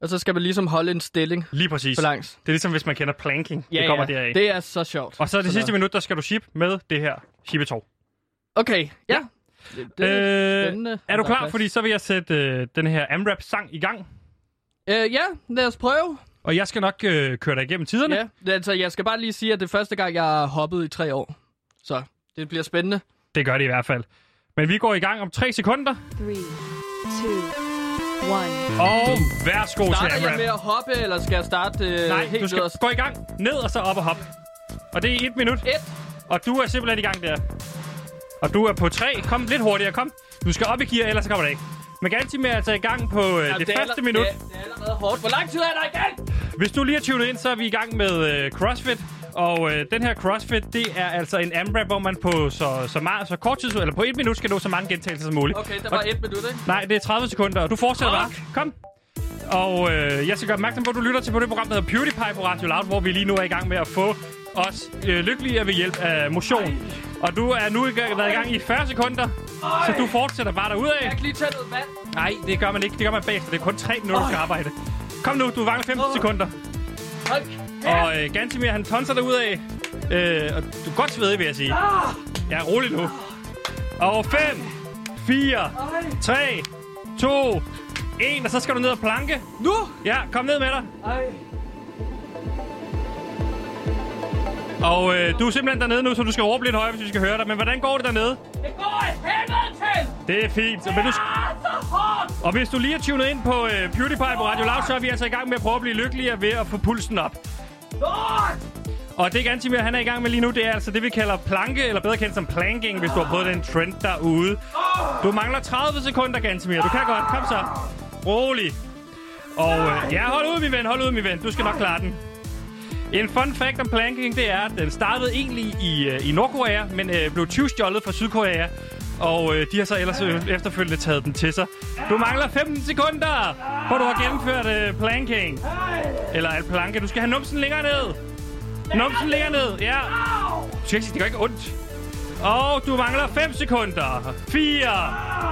[SPEAKER 2] og så skal man ligesom holde en stilling
[SPEAKER 1] Lige præcis.
[SPEAKER 2] langs.
[SPEAKER 1] Det er ligesom, hvis man kender planking.
[SPEAKER 2] Ja,
[SPEAKER 1] det kommer
[SPEAKER 2] ja.
[SPEAKER 1] deraf.
[SPEAKER 2] Det er så sjovt.
[SPEAKER 1] Og så det sidste minut, der skal du ship med det her shibetov.
[SPEAKER 2] Okay, ja. Det, det er
[SPEAKER 1] Øh,
[SPEAKER 2] spændende.
[SPEAKER 1] Er du
[SPEAKER 2] der
[SPEAKER 1] klar?
[SPEAKER 2] plads.
[SPEAKER 1] Fordi så vil jeg sætte øh, den her AMRAP-sang i gang.
[SPEAKER 2] Øh, ja, lad os prøve.
[SPEAKER 1] Og jeg skal nok øh, køre dig igennem tiderne.
[SPEAKER 2] Ja, det, altså, jeg skal bare lige sige, at det er første gang, jeg har hoppet i tre år. Så det bliver spændende.
[SPEAKER 1] Det gør det i hvert fald. Men vi går i gang om 3 sekunder.
[SPEAKER 8] Three, two, one.
[SPEAKER 1] Og værsgo til
[SPEAKER 2] Starter jeg med at hoppe, eller skal jeg starte øh,
[SPEAKER 1] Nej,
[SPEAKER 2] helt
[SPEAKER 1] du skal
[SPEAKER 2] yderst?
[SPEAKER 1] gå i gang. Ned og så op og hop. Og det er i et minut.
[SPEAKER 2] Et.
[SPEAKER 1] Og du er simpelthen i gang der. Og du er på tre. Kom lidt hurtigere, kom. Du skal op i gear, ellers så kommer det ikke. Men med at tage i gang på øh,
[SPEAKER 2] Jamen,
[SPEAKER 1] det,
[SPEAKER 2] er
[SPEAKER 1] første
[SPEAKER 2] aller-
[SPEAKER 1] minut.
[SPEAKER 2] Det, det er allerede hårdt. Hvor lang tid er der igen?
[SPEAKER 1] Hvis du lige har tunet ind, så er vi i gang med øh, CrossFit. Og øh, den her CrossFit, det er altså en AMRAP, hvor man på så, så, meget, så kort tid, eller på et minut, skal nå så mange gentagelser som muligt.
[SPEAKER 2] Okay, der var
[SPEAKER 1] Og-
[SPEAKER 2] et minut, ikke?
[SPEAKER 1] Nej, det er 30 sekunder, og du fortsætter bare. Kom. Og øh, jeg skal gøre opmærksom på, at du lytter til på det program, der hedder PewDiePie på Radio Loud, hvor vi lige nu er i gang med at få os øh, lykkelige ved hjælp af motion. Og du er nu i gang, været i gang i 40 sekunder, så du fortsætter bare derudad.
[SPEAKER 2] Jeg kan lige tage noget vand.
[SPEAKER 1] Nej, det gør man ikke. Det gør man bagefter. Det er kun 3 minutter, du skal arbejde. Kom nu, du mangler 15 sekunder.
[SPEAKER 2] Hold
[SPEAKER 1] Og øh, Gansimir, han tonser dig ud af. Øh, og du er godt svedig, vil jeg sige. Ja, rolig nu. Og 5, 4, 3, 2, 1. Og så skal du ned og planke.
[SPEAKER 2] Nu!
[SPEAKER 1] Ja, kom ned med dig.
[SPEAKER 2] Ej.
[SPEAKER 1] Og øh, du er simpelthen dernede nu, så du skal råbe lidt højere, hvis vi skal høre dig. Men hvordan går det dernede?
[SPEAKER 2] Det går i helvede til!
[SPEAKER 1] Det er fint. Men du,
[SPEAKER 2] Ah, så hårdt!
[SPEAKER 1] og hvis du lige har tunet ind på øh, PewDiePie på Radio Loud, så er vi altså i gang med at prøve at blive lykkeligere ved at få pulsen op.
[SPEAKER 2] Lort!
[SPEAKER 1] Og det Gantimir, han er i gang med lige nu, det er altså det, vi kalder planke, eller bedre kendt som planking, hvis du har prøvet den trend derude. Du mangler 30 sekunder, Gantimir. Du kan godt. Kom så. Rolig. Og øh, ja, hold ud, min ven. Hold ud, min ven. Du skal nok klare den. En fun fact om planking, det er, at den startede egentlig i, øh, i Nordkorea, men øh, blev 20 stjålet fra Sydkorea. Og øh, de har så ellers øh, efterfølgende taget den til sig. Du mangler 15 sekunder, hvor du har gennemført øh, planking. Eller at planke. Du skal have numsen længere ned. Numsen længere ned, ja. Du skal ikke sige, det gør ikke ondt. Og du mangler 5 sekunder. 4,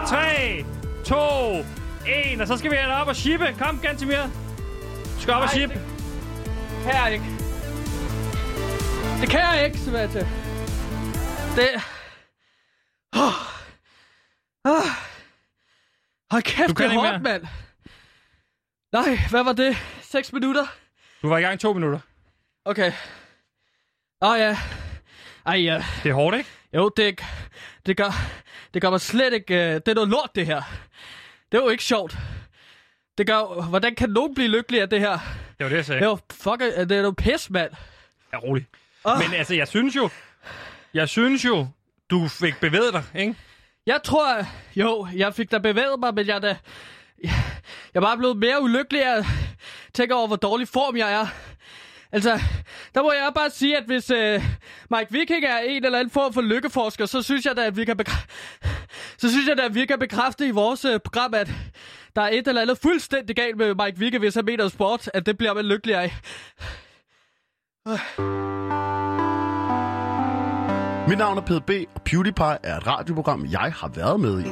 [SPEAKER 1] 3, 2, 1. Og så skal vi have dig op og shippe. Kom, Gantimir. Du skal op og shippe.
[SPEAKER 2] Jeg ikke. Det kan jeg ikke, Sebastian. Det... Oh. Oh. Hold kæft,
[SPEAKER 1] Du kan
[SPEAKER 2] det er hårdt, mand. Nej, hvad var det? 6 minutter?
[SPEAKER 1] Du var i gang i to minutter.
[SPEAKER 2] Okay. Åh oh, ja. Ej ja.
[SPEAKER 1] Det er hårdt, ikke?
[SPEAKER 2] Jo, det, det, gør, det gør mig slet ikke... Uh, det er noget lort, det her. Det er jo ikke sjovt. Det gør... Hvordan kan nogen blive lykkelig af det her?
[SPEAKER 1] Det var det, jeg sagde.
[SPEAKER 2] Jo fuck, det er jo pis, mand.
[SPEAKER 1] Ja, rolig.
[SPEAKER 2] Åh.
[SPEAKER 1] Men altså, jeg synes jo... Jeg synes jo, du fik bevæget dig, ikke?
[SPEAKER 2] Jeg tror, jo, jeg fik da bevæget mig, men jeg da... Jeg er bare blevet mere ulykkelig af at tænke over, hvor dårlig form jeg er. Altså, der må jeg bare sige, at hvis øh, Mike Viking er en eller anden form for lykkeforsker, så synes jeg da, at vi kan, bekræ- så synes jeg da, at vi kan bekræfte i vores øh, program, at der er et eller andet fuldstændig galt med Mike Viking, hvis han mener sport, at det bliver man lykkelig af.
[SPEAKER 9] Mit navn er PDB, og PewDiePie er et radioprogram, jeg har været med i.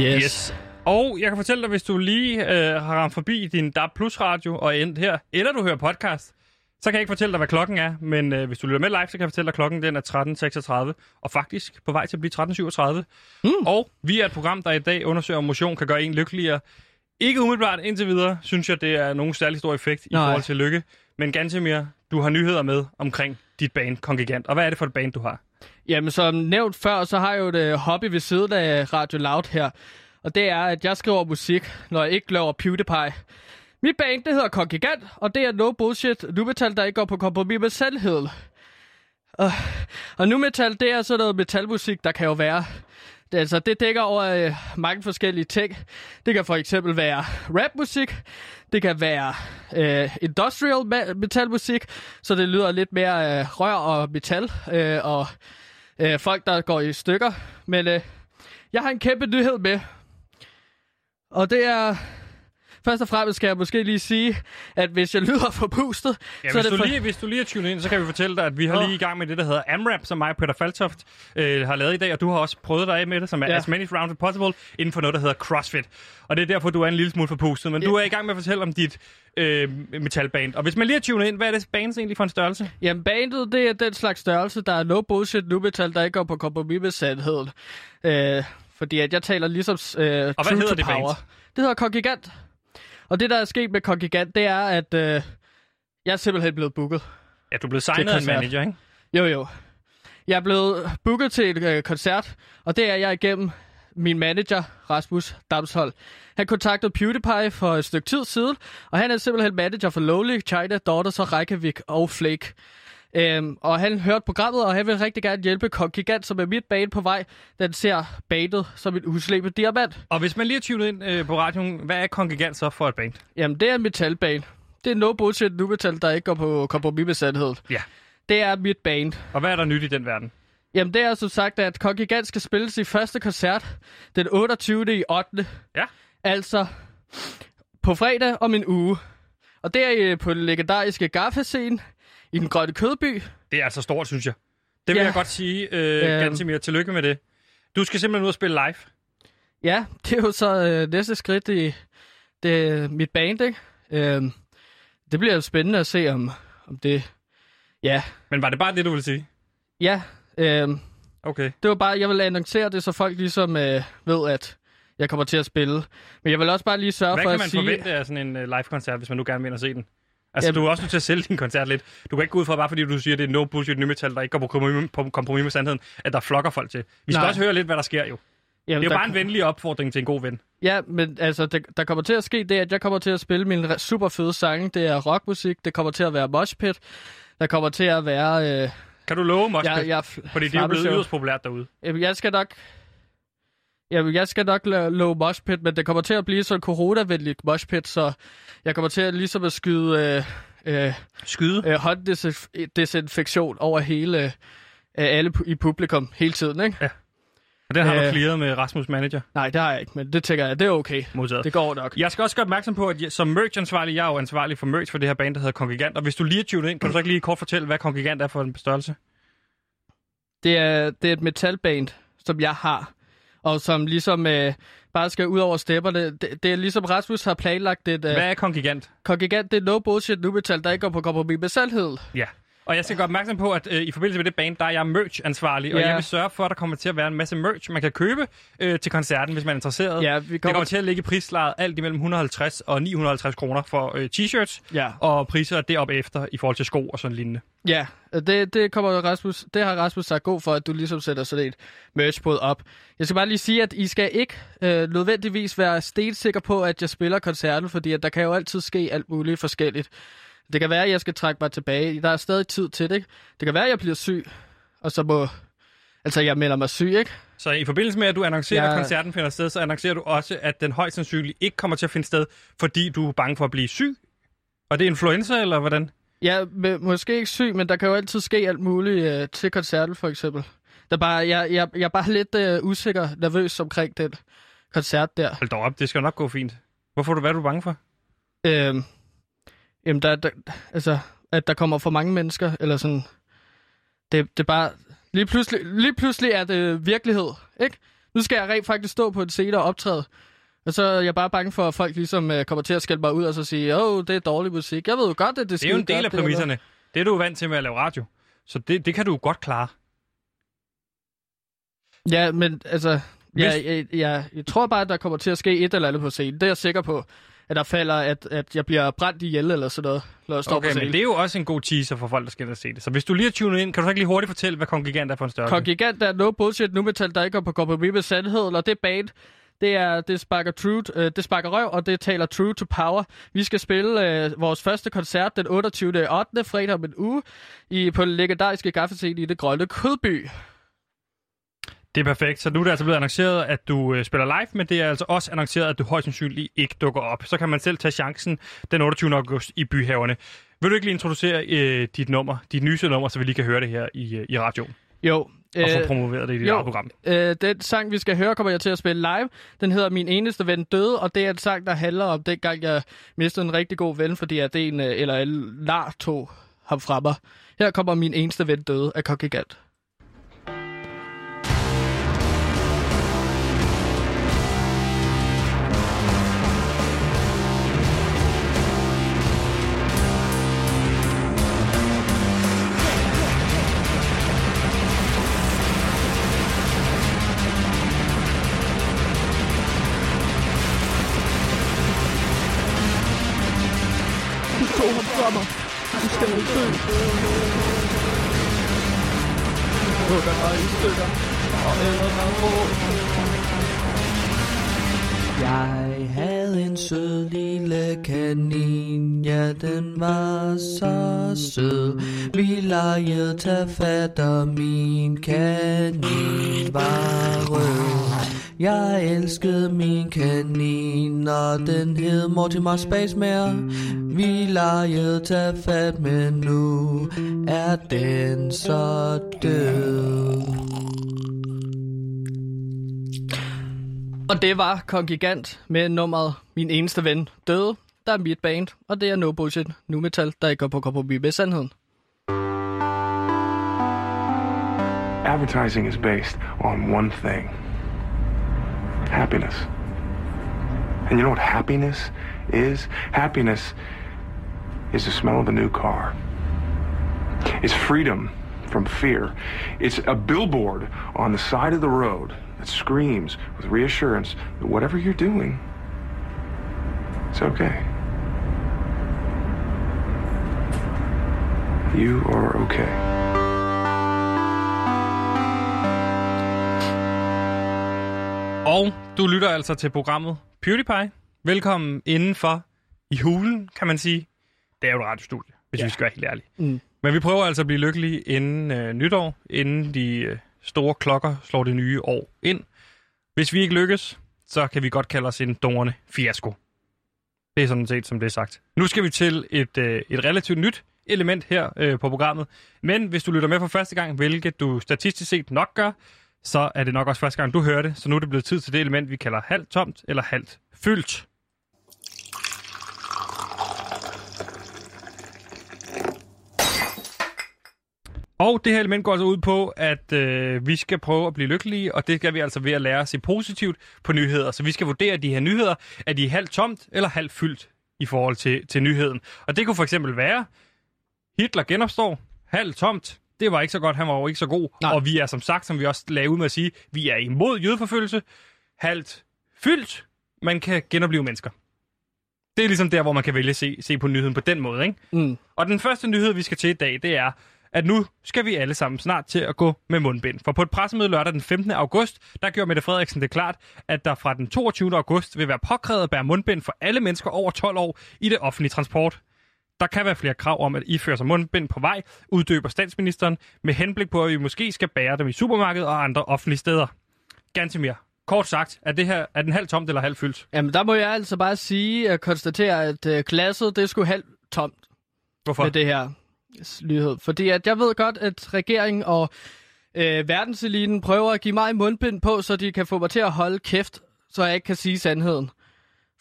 [SPEAKER 2] Yes.
[SPEAKER 1] Yes. Og jeg kan fortælle dig, hvis du lige øh, har ramt forbi din DAB Plus radio og endt her, eller du hører podcast, så kan jeg ikke fortælle dig, hvad klokken er, men øh, hvis du lytter med live, så kan jeg fortælle dig, at klokken den er 13.36, og faktisk på vej til at blive 13.37. Mm. Og vi er et program, der i dag undersøger, om motion kan gøre en lykkeligere. Ikke umiddelbart indtil videre, synes jeg, det er nogen særlig stor effekt i
[SPEAKER 2] Nej.
[SPEAKER 1] forhold til lykke. Men Gantemir, du har nyheder med omkring dit band Kongigant. Og hvad er det for et band, du har?
[SPEAKER 2] Jamen, som nævnt før, så har jeg jo et øh, hobby ved siden af Radio Loud her. Og det er, at jeg skriver musik, når jeg ikke laver PewDiePie. Mit band, det hedder Kongigant, og det er no bullshit nu metal, der ikke går på kompromis med sandheden. Og, og nu metal, det er sådan noget metalmusik, der kan jo være... Det, altså, det dækker over øh, mange forskellige ting. Det kan for eksempel være rapmusik, det kan være øh, industrial metalmusik, så det lyder lidt mere øh, rør og metal, øh, og øh, folk, der går i stykker. Men øh, jeg har en kæmpe nyhed med, og det er... Først og fremmest skal jeg måske lige sige, at hvis jeg lyder for pustet,
[SPEAKER 1] Ja,
[SPEAKER 2] så er
[SPEAKER 1] hvis,
[SPEAKER 2] det
[SPEAKER 1] du
[SPEAKER 2] for...
[SPEAKER 1] lige, hvis du lige er tunet ind, så kan vi fortælle dig, at vi har lige i gang med det, der hedder AMRAP, som mig og Peter Faltoft øh, har lavet i dag, og du har også prøvet dig af med det, som er
[SPEAKER 2] Ja.
[SPEAKER 1] As Many Rounds as Possible, inden for noget, der hedder CrossFit. Og det er derfor, du er en lille smule forpustet, men
[SPEAKER 2] Ja.
[SPEAKER 1] du er i gang med at fortælle om dit øh, metalband. Og hvis man lige er tunet ind, hvad er det bands egentlig for en størrelse?
[SPEAKER 2] Jamen, bandet, det er den slags størrelse, der er no bullshit nu metal, der ikke går på kompromis med sandheden. Øh, fordi at jeg taler ligesom øh,
[SPEAKER 1] Og hvad hedder det
[SPEAKER 2] power.
[SPEAKER 1] band?
[SPEAKER 2] Det hedder Kongigant. Og det, der er sket med Kongigant, det er, at øh, jeg er simpelthen blevet booket.
[SPEAKER 1] Ja, du er blevet signet af en manager, ikke?
[SPEAKER 2] Jo, jo. Jeg er blevet booket til et øh, koncert, og det er jeg igennem min manager, Rasmus Damshold. Han kontaktede PewDiePie for et stykke tid siden, og han er simpelthen manager for Lowly, China, Daughters og Reykjavik og Flake. Øhm, og han hørte programmet, og han vil rigtig gerne hjælpe Kong Gigant, som er mit bane på vej. Den ser bandet som en uslebet diamant.
[SPEAKER 1] Og hvis man lige er tunet ind øh, på radioen, hvad er Kongigant så for et band?
[SPEAKER 2] Jamen, det er en metalbane. Det er no bullshit nu metal, der ikke går på kompromis med sandheden.
[SPEAKER 1] Ja.
[SPEAKER 2] Det er mit band.
[SPEAKER 1] Og hvad er der nyt i den verden?
[SPEAKER 2] Jamen, det er som sagt, at Kong Gigant skal spille sin første koncert den 28. i 8.
[SPEAKER 1] Ja.
[SPEAKER 2] Altså på fredag om en uge. Og det er øh, på den legendariske Gaffa-scene i den grønne kødby.
[SPEAKER 1] Det er altså stort, synes jeg. Det vil
[SPEAKER 2] Ja.
[SPEAKER 1] jeg godt sige, øh,
[SPEAKER 2] Øhm.
[SPEAKER 1] Gantemir. Tillykke med det. Du skal simpelthen ud og spille live.
[SPEAKER 2] Ja, det er jo så øh, næste skridt i det, mit band, ikke? Øhm, det bliver jo spændende at se, om, om det... Ja,
[SPEAKER 1] Men var det bare det, du ville sige?
[SPEAKER 2] ja. Øhm,
[SPEAKER 1] Okay.
[SPEAKER 2] det var bare, jeg vil annoncere det, så folk ligesom øh, ved, at jeg kommer til at spille. Men jeg vil også bare lige sørge
[SPEAKER 1] Hvad
[SPEAKER 2] for
[SPEAKER 1] kan
[SPEAKER 2] at
[SPEAKER 1] man
[SPEAKER 2] sige...
[SPEAKER 1] forvente af sådan en uh, live-koncert, hvis man nu gerne vil ind og se den? Altså,
[SPEAKER 2] Jamen-
[SPEAKER 1] du er også nødt til at sælge din koncert lidt. Du kan ikke gå ud fra, bare fordi du siger, det er no bullshit nymetal, der ikke går på kompromis, på kompromis med sandheden, at der flokker folk til. Vi skal
[SPEAKER 2] Nej.
[SPEAKER 1] også høre lidt, hvad der sker jo.
[SPEAKER 2] Jamen,
[SPEAKER 1] Det er jo bare en venlig opfordring til en god ven.
[SPEAKER 2] Ja, men altså, der, der kommer til at ske det, at jeg kommer til at spille mine re- super fede sange. Det er rockmusik, det kommer til at være moshpit, der kommer til at være... Øh,
[SPEAKER 1] Kan du love mig,
[SPEAKER 2] jeg, jeg,
[SPEAKER 1] fordi det er jo blevet yderst populært derude.
[SPEAKER 2] Jamen, jeg skal nok... Jamen, jeg skal nok la- love moshpit, men det kommer til at blive sådan coronavenligt moshpit, så jeg kommer til at ligesom at skyde øh, øh,
[SPEAKER 1] Skyde?
[SPEAKER 2] øh, hånddesinfektion over hele øh, alle i publikum hele tiden, ikke?
[SPEAKER 1] Og den har du
[SPEAKER 2] Øh.
[SPEAKER 1] clearet med Rasmus Manager
[SPEAKER 2] Nej, det har jeg ikke, men det tænker jeg, det er okay.
[SPEAKER 1] modtaget.
[SPEAKER 2] Det går nok.
[SPEAKER 1] Jeg skal også gøre opmærksom på, at jeg, som merch-ansvarlig, jeg er jo ansvarlig for merch for det her band, der hedder Kongigant. Og hvis du lige er tunet ind, kan du så ikke lige kort fortælle, hvad Kongigant er for en størrelse?
[SPEAKER 2] Det er, det er et metalband, som jeg har, og som ligesom øh, bare skal ud over stepperne. Det, det er ligesom Rasmus har planlagt et... Øh,
[SPEAKER 1] Hvad er Kongigant?
[SPEAKER 2] Kongigant, det er no bullshit nu metal, der ikke går på kompromis med sandhed.
[SPEAKER 1] Ja. Og jeg skal gøre opmærksom på, at øh, i forbindelse med det band, der er jeg merch-ansvarlig, og
[SPEAKER 2] Ja.
[SPEAKER 1] jeg vil sørge for, at der kommer til at være en masse merch, man kan købe øh, til koncerten, hvis man er interesseret.
[SPEAKER 2] Ja, vi
[SPEAKER 1] Det
[SPEAKER 2] kommer...
[SPEAKER 1] kommer til at ligge i prislaget alt imellem 150 og 950 kroner for øh, t-shirts,
[SPEAKER 2] Ja,
[SPEAKER 1] og priser deroppe efter i forhold til sko og sådan lignende.
[SPEAKER 2] ja det, det, kommer Rasmus, det har Rasmus sagt god for, at du ligesom sætter sådan et merchbåd op. Jeg skal bare lige sige, at I skal ikke øh, nødvendigvis være stensikker på, at jeg spiller koncerten, fordi at der kan jo altid ske alt muligt forskelligt. Det kan være, at jeg skal trække mig tilbage. Der er stadig tid til det, ikke? Det kan være, at jeg bliver syg, og så må... Altså, jeg melder mig syg, ikke?
[SPEAKER 1] Så i forbindelse med, at du annoncerer,
[SPEAKER 2] Ja.
[SPEAKER 1] at koncerten finder sted, så annoncerer du også, at den højst sandsynligt ikke kommer til at finde sted, fordi du er bange for at blive syg? Og det er influenza, eller hvordan?
[SPEAKER 2] Er måske ikke syg, men der kan jo altid ske alt muligt øh, til koncerten, for eksempel. Der er bare, jeg, jeg, jeg er bare lidt øh, usikker, nervøs omkring den koncert der.
[SPEAKER 1] Hold da op, det skal nok gå fint. Hvorfor er du, hvad er du bange for?
[SPEAKER 2] Øhm, jamen, der, der, altså, at der kommer for mange mennesker, eller sådan... Det, det er bare... Lige pludselig, lige pludselig er det virkelighed, ikke? Nu skal jeg rent faktisk stå på en scene og optræde. Og så er jeg bare bange for, at folk ligesom øh, kommer til at skælde mig ud og så sige, åh, det er dårlig musik. Jeg ved jo godt, at det er
[SPEAKER 1] Det er jo en del af
[SPEAKER 2] det her."
[SPEAKER 1] præmisserne. Det er du vant til med at lave radio. Så det, det kan du godt klare.
[SPEAKER 2] Ja, men altså...
[SPEAKER 1] Hvis-
[SPEAKER 2] Jeg, jeg, jeg, jeg tror bare, at der kommer til at ske et eller andet på scenen. Det er jeg sikker på. At der falder, at, at jeg bliver brændt ihjel eller sådan noget, når jeg
[SPEAKER 1] Okay, men det er jo også en god teaser for folk, der skal ind og se det. Så hvis du lige er tunet ind, kan du så ikke lige hurtigt fortælle, hvad Kongigant er for en størrelse?
[SPEAKER 2] Kongigant er no bullshit nu metal, der ikke går på kompromis med sandhed, eller det band, det er det sparker true, øh, det sparker røv, og det taler true to power. Vi skal spille øh, vores første koncert den 28. 8. fredag om en uge i, på den legendariske gaffescene i det grønne Kødby.
[SPEAKER 1] Det er perfekt. Så nu er det altså blevet annonceret, at du øh, spiller live, men det er altså også annonceret, at du højst sandsynligt ikke dukker op. Så kan man selv tage chancen den 28. august i byhaverne. Vil du ikke lige introducere øh, dit nummer, dit nyeste nummer, så vi lige kan høre det her i, øh, i radioen?
[SPEAKER 2] Jo.
[SPEAKER 1] Og få promoveret det i dit
[SPEAKER 2] jo,
[SPEAKER 1] program.
[SPEAKER 2] Øh, den sang, vi skal høre, kommer jeg til at spille live. Den hedder Min eneste ven døde, og det er en sang, der handler om dengang, jeg mistede en rigtig god ven, fordi at en, øh, eller en lar tog ham fra mig. Her kommer Min eneste ven døde af Kongigant. Tog ham fra mig. Du skal ikke dø. Hugger mig i stykker. Og æder mig råd. Jeg en sød lille kanin, ja den var så sød. Vi legede til fat, og min kanin var rød. Jeg elskede min kanin, og den hed Mortimer Spacemare. Vi legede til fat, men nu er den så død. Og det var Kongigant med nummeret Min eneste ven døde. Der er mit band, og det er No Bullshit Nu Metal, der ikke går på kompromis med sandheden.
[SPEAKER 10] Advertising is based on one thing happiness. And you know what happiness is? Happiness is the smell of a new car, it's freedom from fear. It's a billboard on the side of the road that screams with reassurance that whatever you're doing, it's okay. You are okay.
[SPEAKER 1] Og du lytter altså til programmet PewDiePie. Velkommen indenfor i hulen, kan man sige. Det er jo et radiostudie, hvis ja. vi skal være helt ærlige.
[SPEAKER 2] Mm.
[SPEAKER 1] Men vi prøver altså at blive lykkelige inden øh, nytår, inden de øh, store klokker slår det nye år ind. Hvis vi ikke lykkes, så kan vi godt kalde os en dårende fiasko. Det er sådan set, som det er sagt. Nu skal vi til et, øh, et relativt nyt element her øh, på programmet. Men hvis du lytter med for første gang, hvilket du statistisk set nok gør, så er det nok også første gang, du hører det. Så nu er det blevet tid til det element, vi kalder halvt tomt eller halvt fyldt. Og det her element går altså ud på, at øh, vi skal prøve at blive lykkelige, og det skal vi altså ved at lære at se positivt på nyheder. Så vi skal vurdere de her nyheder, er de halvt tomt eller halvt fyldt i forhold til, til nyheden. Og det kunne for eksempel være, Hitler genopstår, halvt tomt, det var ikke så godt, han var jo ikke så god. Nej. Og vi er som sagt, som vi også lagde ud med at sige, vi er imod jødeforfølgelse, halvt fyldt, man kan genopleve mennesker. Det er ligesom der, hvor man kan vælge at se, se på nyheden på den måde. Ikke?
[SPEAKER 2] Mm.
[SPEAKER 1] Og den første nyhed, vi skal til i dag, det er, at nu skal vi alle sammen snart til at gå med mundbind. For på et pressemøde lørdag den 15. august, der gjorde Mette Frederiksen det klart, at der fra den 22. august vil være påkrævet at bære mundbind for alle mennesker over 12 år i det offentlige transport. Der kan være flere krav om at iføre sig mundbind på vej, uddøber statsministeren, med henblik på, at vi måske skal bære dem i supermarkedet og andre offentlige steder. Gantemir, kort sagt, er, det her, er den halvt tomt eller halvt fyldt?
[SPEAKER 2] Jamen, der må jeg altså bare sige og konstatere, at øh, glasset, det skulle halvt tomt
[SPEAKER 1] Hvorfor?
[SPEAKER 2] med det her lyhed. Fordi at jeg ved godt, at regeringen og øh, verdenseliten prøver at give mig mundbind på, så de kan få mig til at holde kæft, så jeg ikke kan sige sandheden.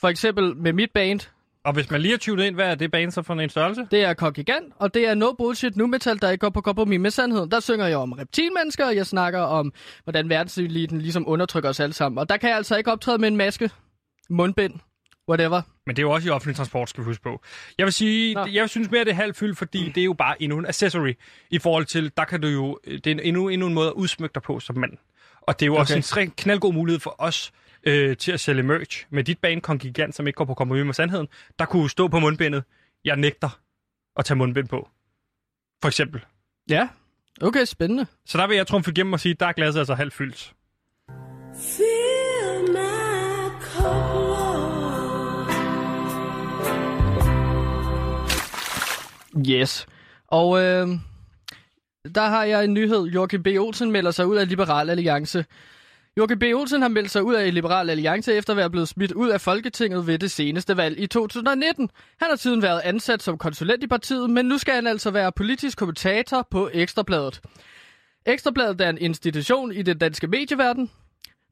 [SPEAKER 2] For eksempel med mit band,
[SPEAKER 1] Og hvis man lige har tunet ind, hvad er det bane så for en størrelse?
[SPEAKER 2] det er Kongigant, og det er no bullshit nu metal, der ikke går på kompromis med sandheden. Der synger jeg om reptilmennesker, og jeg snakker om, hvordan verdenseliten ligesom undertrykker os alle sammen. Og der kan jeg altså ikke optræde med en maske, mundbind, whatever.
[SPEAKER 1] Men det er jo også i offentlig transport, skal vi huske på. Jeg vil sige,
[SPEAKER 2] Nå.
[SPEAKER 1] jeg synes mere, det er halvt fyldt, fordi det er jo bare endnu en accessory i forhold til, der kan du jo, det er en- endnu, endnu en måde at udsmykke dig på som mand. Og det er jo også
[SPEAKER 2] Okay.
[SPEAKER 1] en tre- knaldgod mulighed for os øh, til at sælge merch. Med dit bane Kongigant, som ikke går på kompromis med sandheden, der kunne stå på mundbindet, jeg nægter at tage mundbind på. For eksempel.
[SPEAKER 2] Ja, okay, spændende.
[SPEAKER 1] Så der vil jeg trumfe igennem og sige, der er glasset altså halvt fyldt.
[SPEAKER 2] Yes. Og øh, der har jeg en nyhed. Jorke B. Olsen melder sig ud af Liberal Alliance. Jorke B. Olsen har meldt sig ud af Liberal Alliance efter at være blevet smidt ud af Folketinget ved det seneste valg i 2019. Han har siden været ansat som konsulent i partiet, men nu skal han altså være politisk kommentator på Ekstrabladet. Ekstrabladet er en institution i den danske medieverden.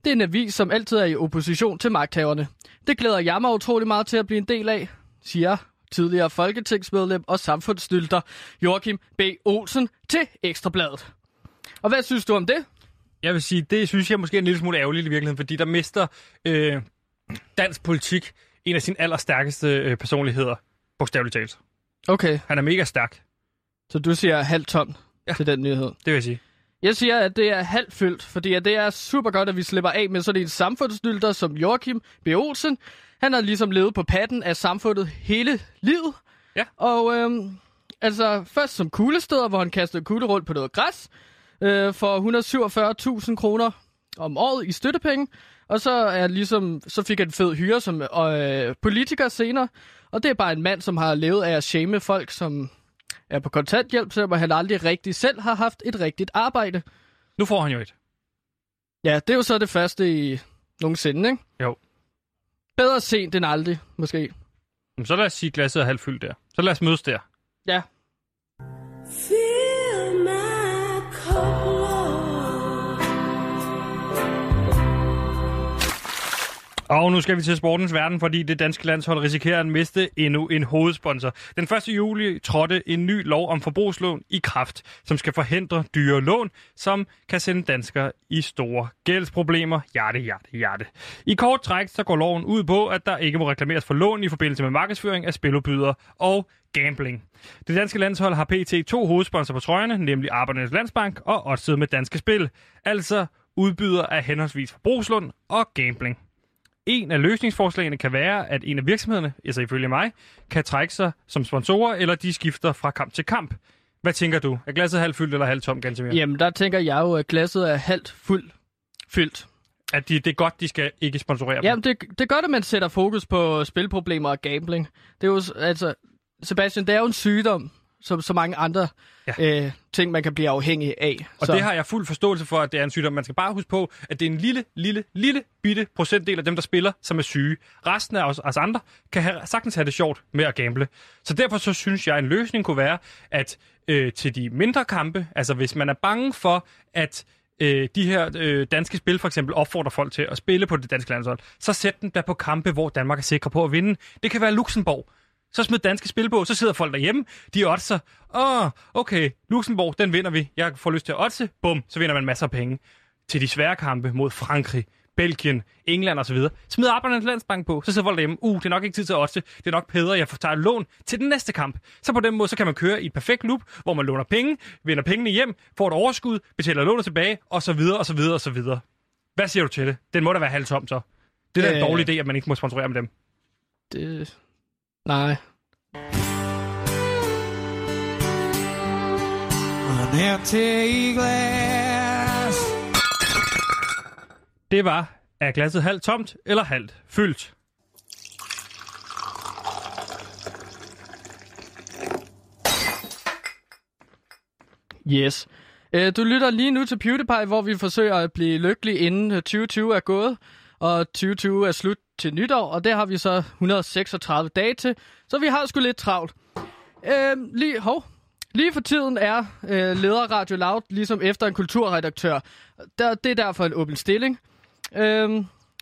[SPEAKER 2] Det er en avis, som altid er i opposition til magthaverne. Det glæder jeg mig utrolig meget til at blive en del af, siger tidligere folketingsmedlem og samfundsstylter Joachim B. Olsen til Ekstrabladet. Og hvad synes du om det?
[SPEAKER 1] Jeg vil sige, det synes jeg måske er en lille smule ærgerligt i virkeligheden, fordi der mister øh, dansk politik en af sine allerstærkeste øh, personligheder, bogstaveligt talt.
[SPEAKER 2] Okay,
[SPEAKER 1] Han er mega stærk,
[SPEAKER 2] så du siger halvt tom ja. til den nyhed.
[SPEAKER 1] det vil jeg sige.
[SPEAKER 2] Jeg siger, at det er halvt fyldt, fordi at det er super godt, at vi slipper af med sådan en samfundsstylter som Joachim B. Olsen. Han har ligesom levet på patten af samfundet hele livet.
[SPEAKER 1] Ja.
[SPEAKER 2] Og øhm, altså først som kuglestøder, hvor han kastede kugle rundt på noget græs øh, for 147.000 kroner om året i støttepenge. Og så, er ligesom, så fik han fed hyre som øh, politiker senere. Og det er bare en mand, som har levet af at shame folk, som er på kontanthjælp, selvom han aldrig rigtig selv har haft et rigtigt arbejde.
[SPEAKER 1] Nu får han jo et.
[SPEAKER 2] Ja, det er jo så det første i nogensinde, ikke?
[SPEAKER 1] Jo.
[SPEAKER 2] Bedre sent end aldrig, måske.
[SPEAKER 1] Jamen, Så lad os sige, at glasset er halvt fyldt der. Så lad os mødes der.
[SPEAKER 2] Ja.
[SPEAKER 1] Og nu skal vi til sportens verden, fordi det danske landshold risikerer at miste endnu en hovedsponsor. Den 1. juli trådte en ny lov om forbrugslån i kraft, som skal forhindre dyre lån, som kan sende danskere i store gældsproblemer. Hjerte, hjerte, hjerte. I kort træk så går loven ud på, at der ikke må reklameres for lån i forbindelse med markedsføring af spiludbydere og gambling. Det danske landshold har pt. to hovedsponsorer på trøjerne, nemlig Arbejdernes Landsbank og Odset med Danske Spil, altså udbyder af henholdsvis forbrugslån og gambling. En af løsningsforslagene kan være, at en af virksomhederne, altså ifølge mig, kan trække sig som sponsorer, eller de skifter fra kamp til kamp. Hvad tænker du? Er glasset halvt fyldt eller halvt tomt, Gantemir?
[SPEAKER 2] Jamen, der tænker jeg jo, at glasset er halvt fuld fyldt.
[SPEAKER 1] At de, det er godt, de skal ikke sponsorere dem.
[SPEAKER 2] Jamen, det, det er godt, at man sætter fokus på spilproblemer og gambling. Det er jo, altså, Sebastian, det er jo en sygdom, som så mange andre ja. øh, ting, man kan blive afhængig af.
[SPEAKER 1] Og
[SPEAKER 2] så.
[SPEAKER 1] det har jeg fuld forståelse for, at det er en sygdom. Man skal bare huske på, at det er en lille, lille, lille bitte procentdel af dem, der spiller, som er syge. Resten af os, os andre kan have, sagtens have det sjovt med at gamble. Så derfor så synes jeg, at en løsning kunne være, at øh, til de mindre kampe, altså hvis man er bange for, at øh, de her øh, danske spil for eksempel opfordrer folk til at spille på det danske landshold, så sæt dem der på kampe, hvor Danmark er sikre på at vinde. Det kan være Luxembourg. Så smid danske spil på, så sidder folk derhjemme, de oddser. Åh, oh, okay, Luxembourg, den vinder vi. Jeg får lyst til at oddse. Bum, så vinder man masser af penge. Til de svære kampe mod Frankrig, Belgien, England osv. Smid Arbejdernes Landsbank på, så sidder folk derhjemme. Uh, det er nok ikke tid til at oddse. Det er nok bedre, jeg får taget lån til den næste kamp. Så på den måde, så kan man køre i et perfekt loop, hvor man låner penge, vinder pengene hjem, får et overskud, betaler lånet tilbage, og så videre, og så videre, og så videre. Hvad siger du til det? Den må da være halvt tom, så. Det er da en
[SPEAKER 2] Øh.
[SPEAKER 1] dårlig idé, at man ikke må sponsorere med dem.
[SPEAKER 2] Det... Nej.
[SPEAKER 11] An empty glass.
[SPEAKER 1] Det var, er glasset halvt tomt eller halvt fyldt?
[SPEAKER 2] Yes. Øh, du lytter lige nu til PewDiePie, hvor vi forsøger at blive lykkelige inden øh, 2020 er gået, og 2020 er slut til nytår, og det har vi så 136 dage til, så vi har sgu lidt travlt. Øh, lige, hov, lige for tiden er øh, leder Radio Loud ligesom efter en kulturredaktør. Der, det er derfor en åben stilling. Øh,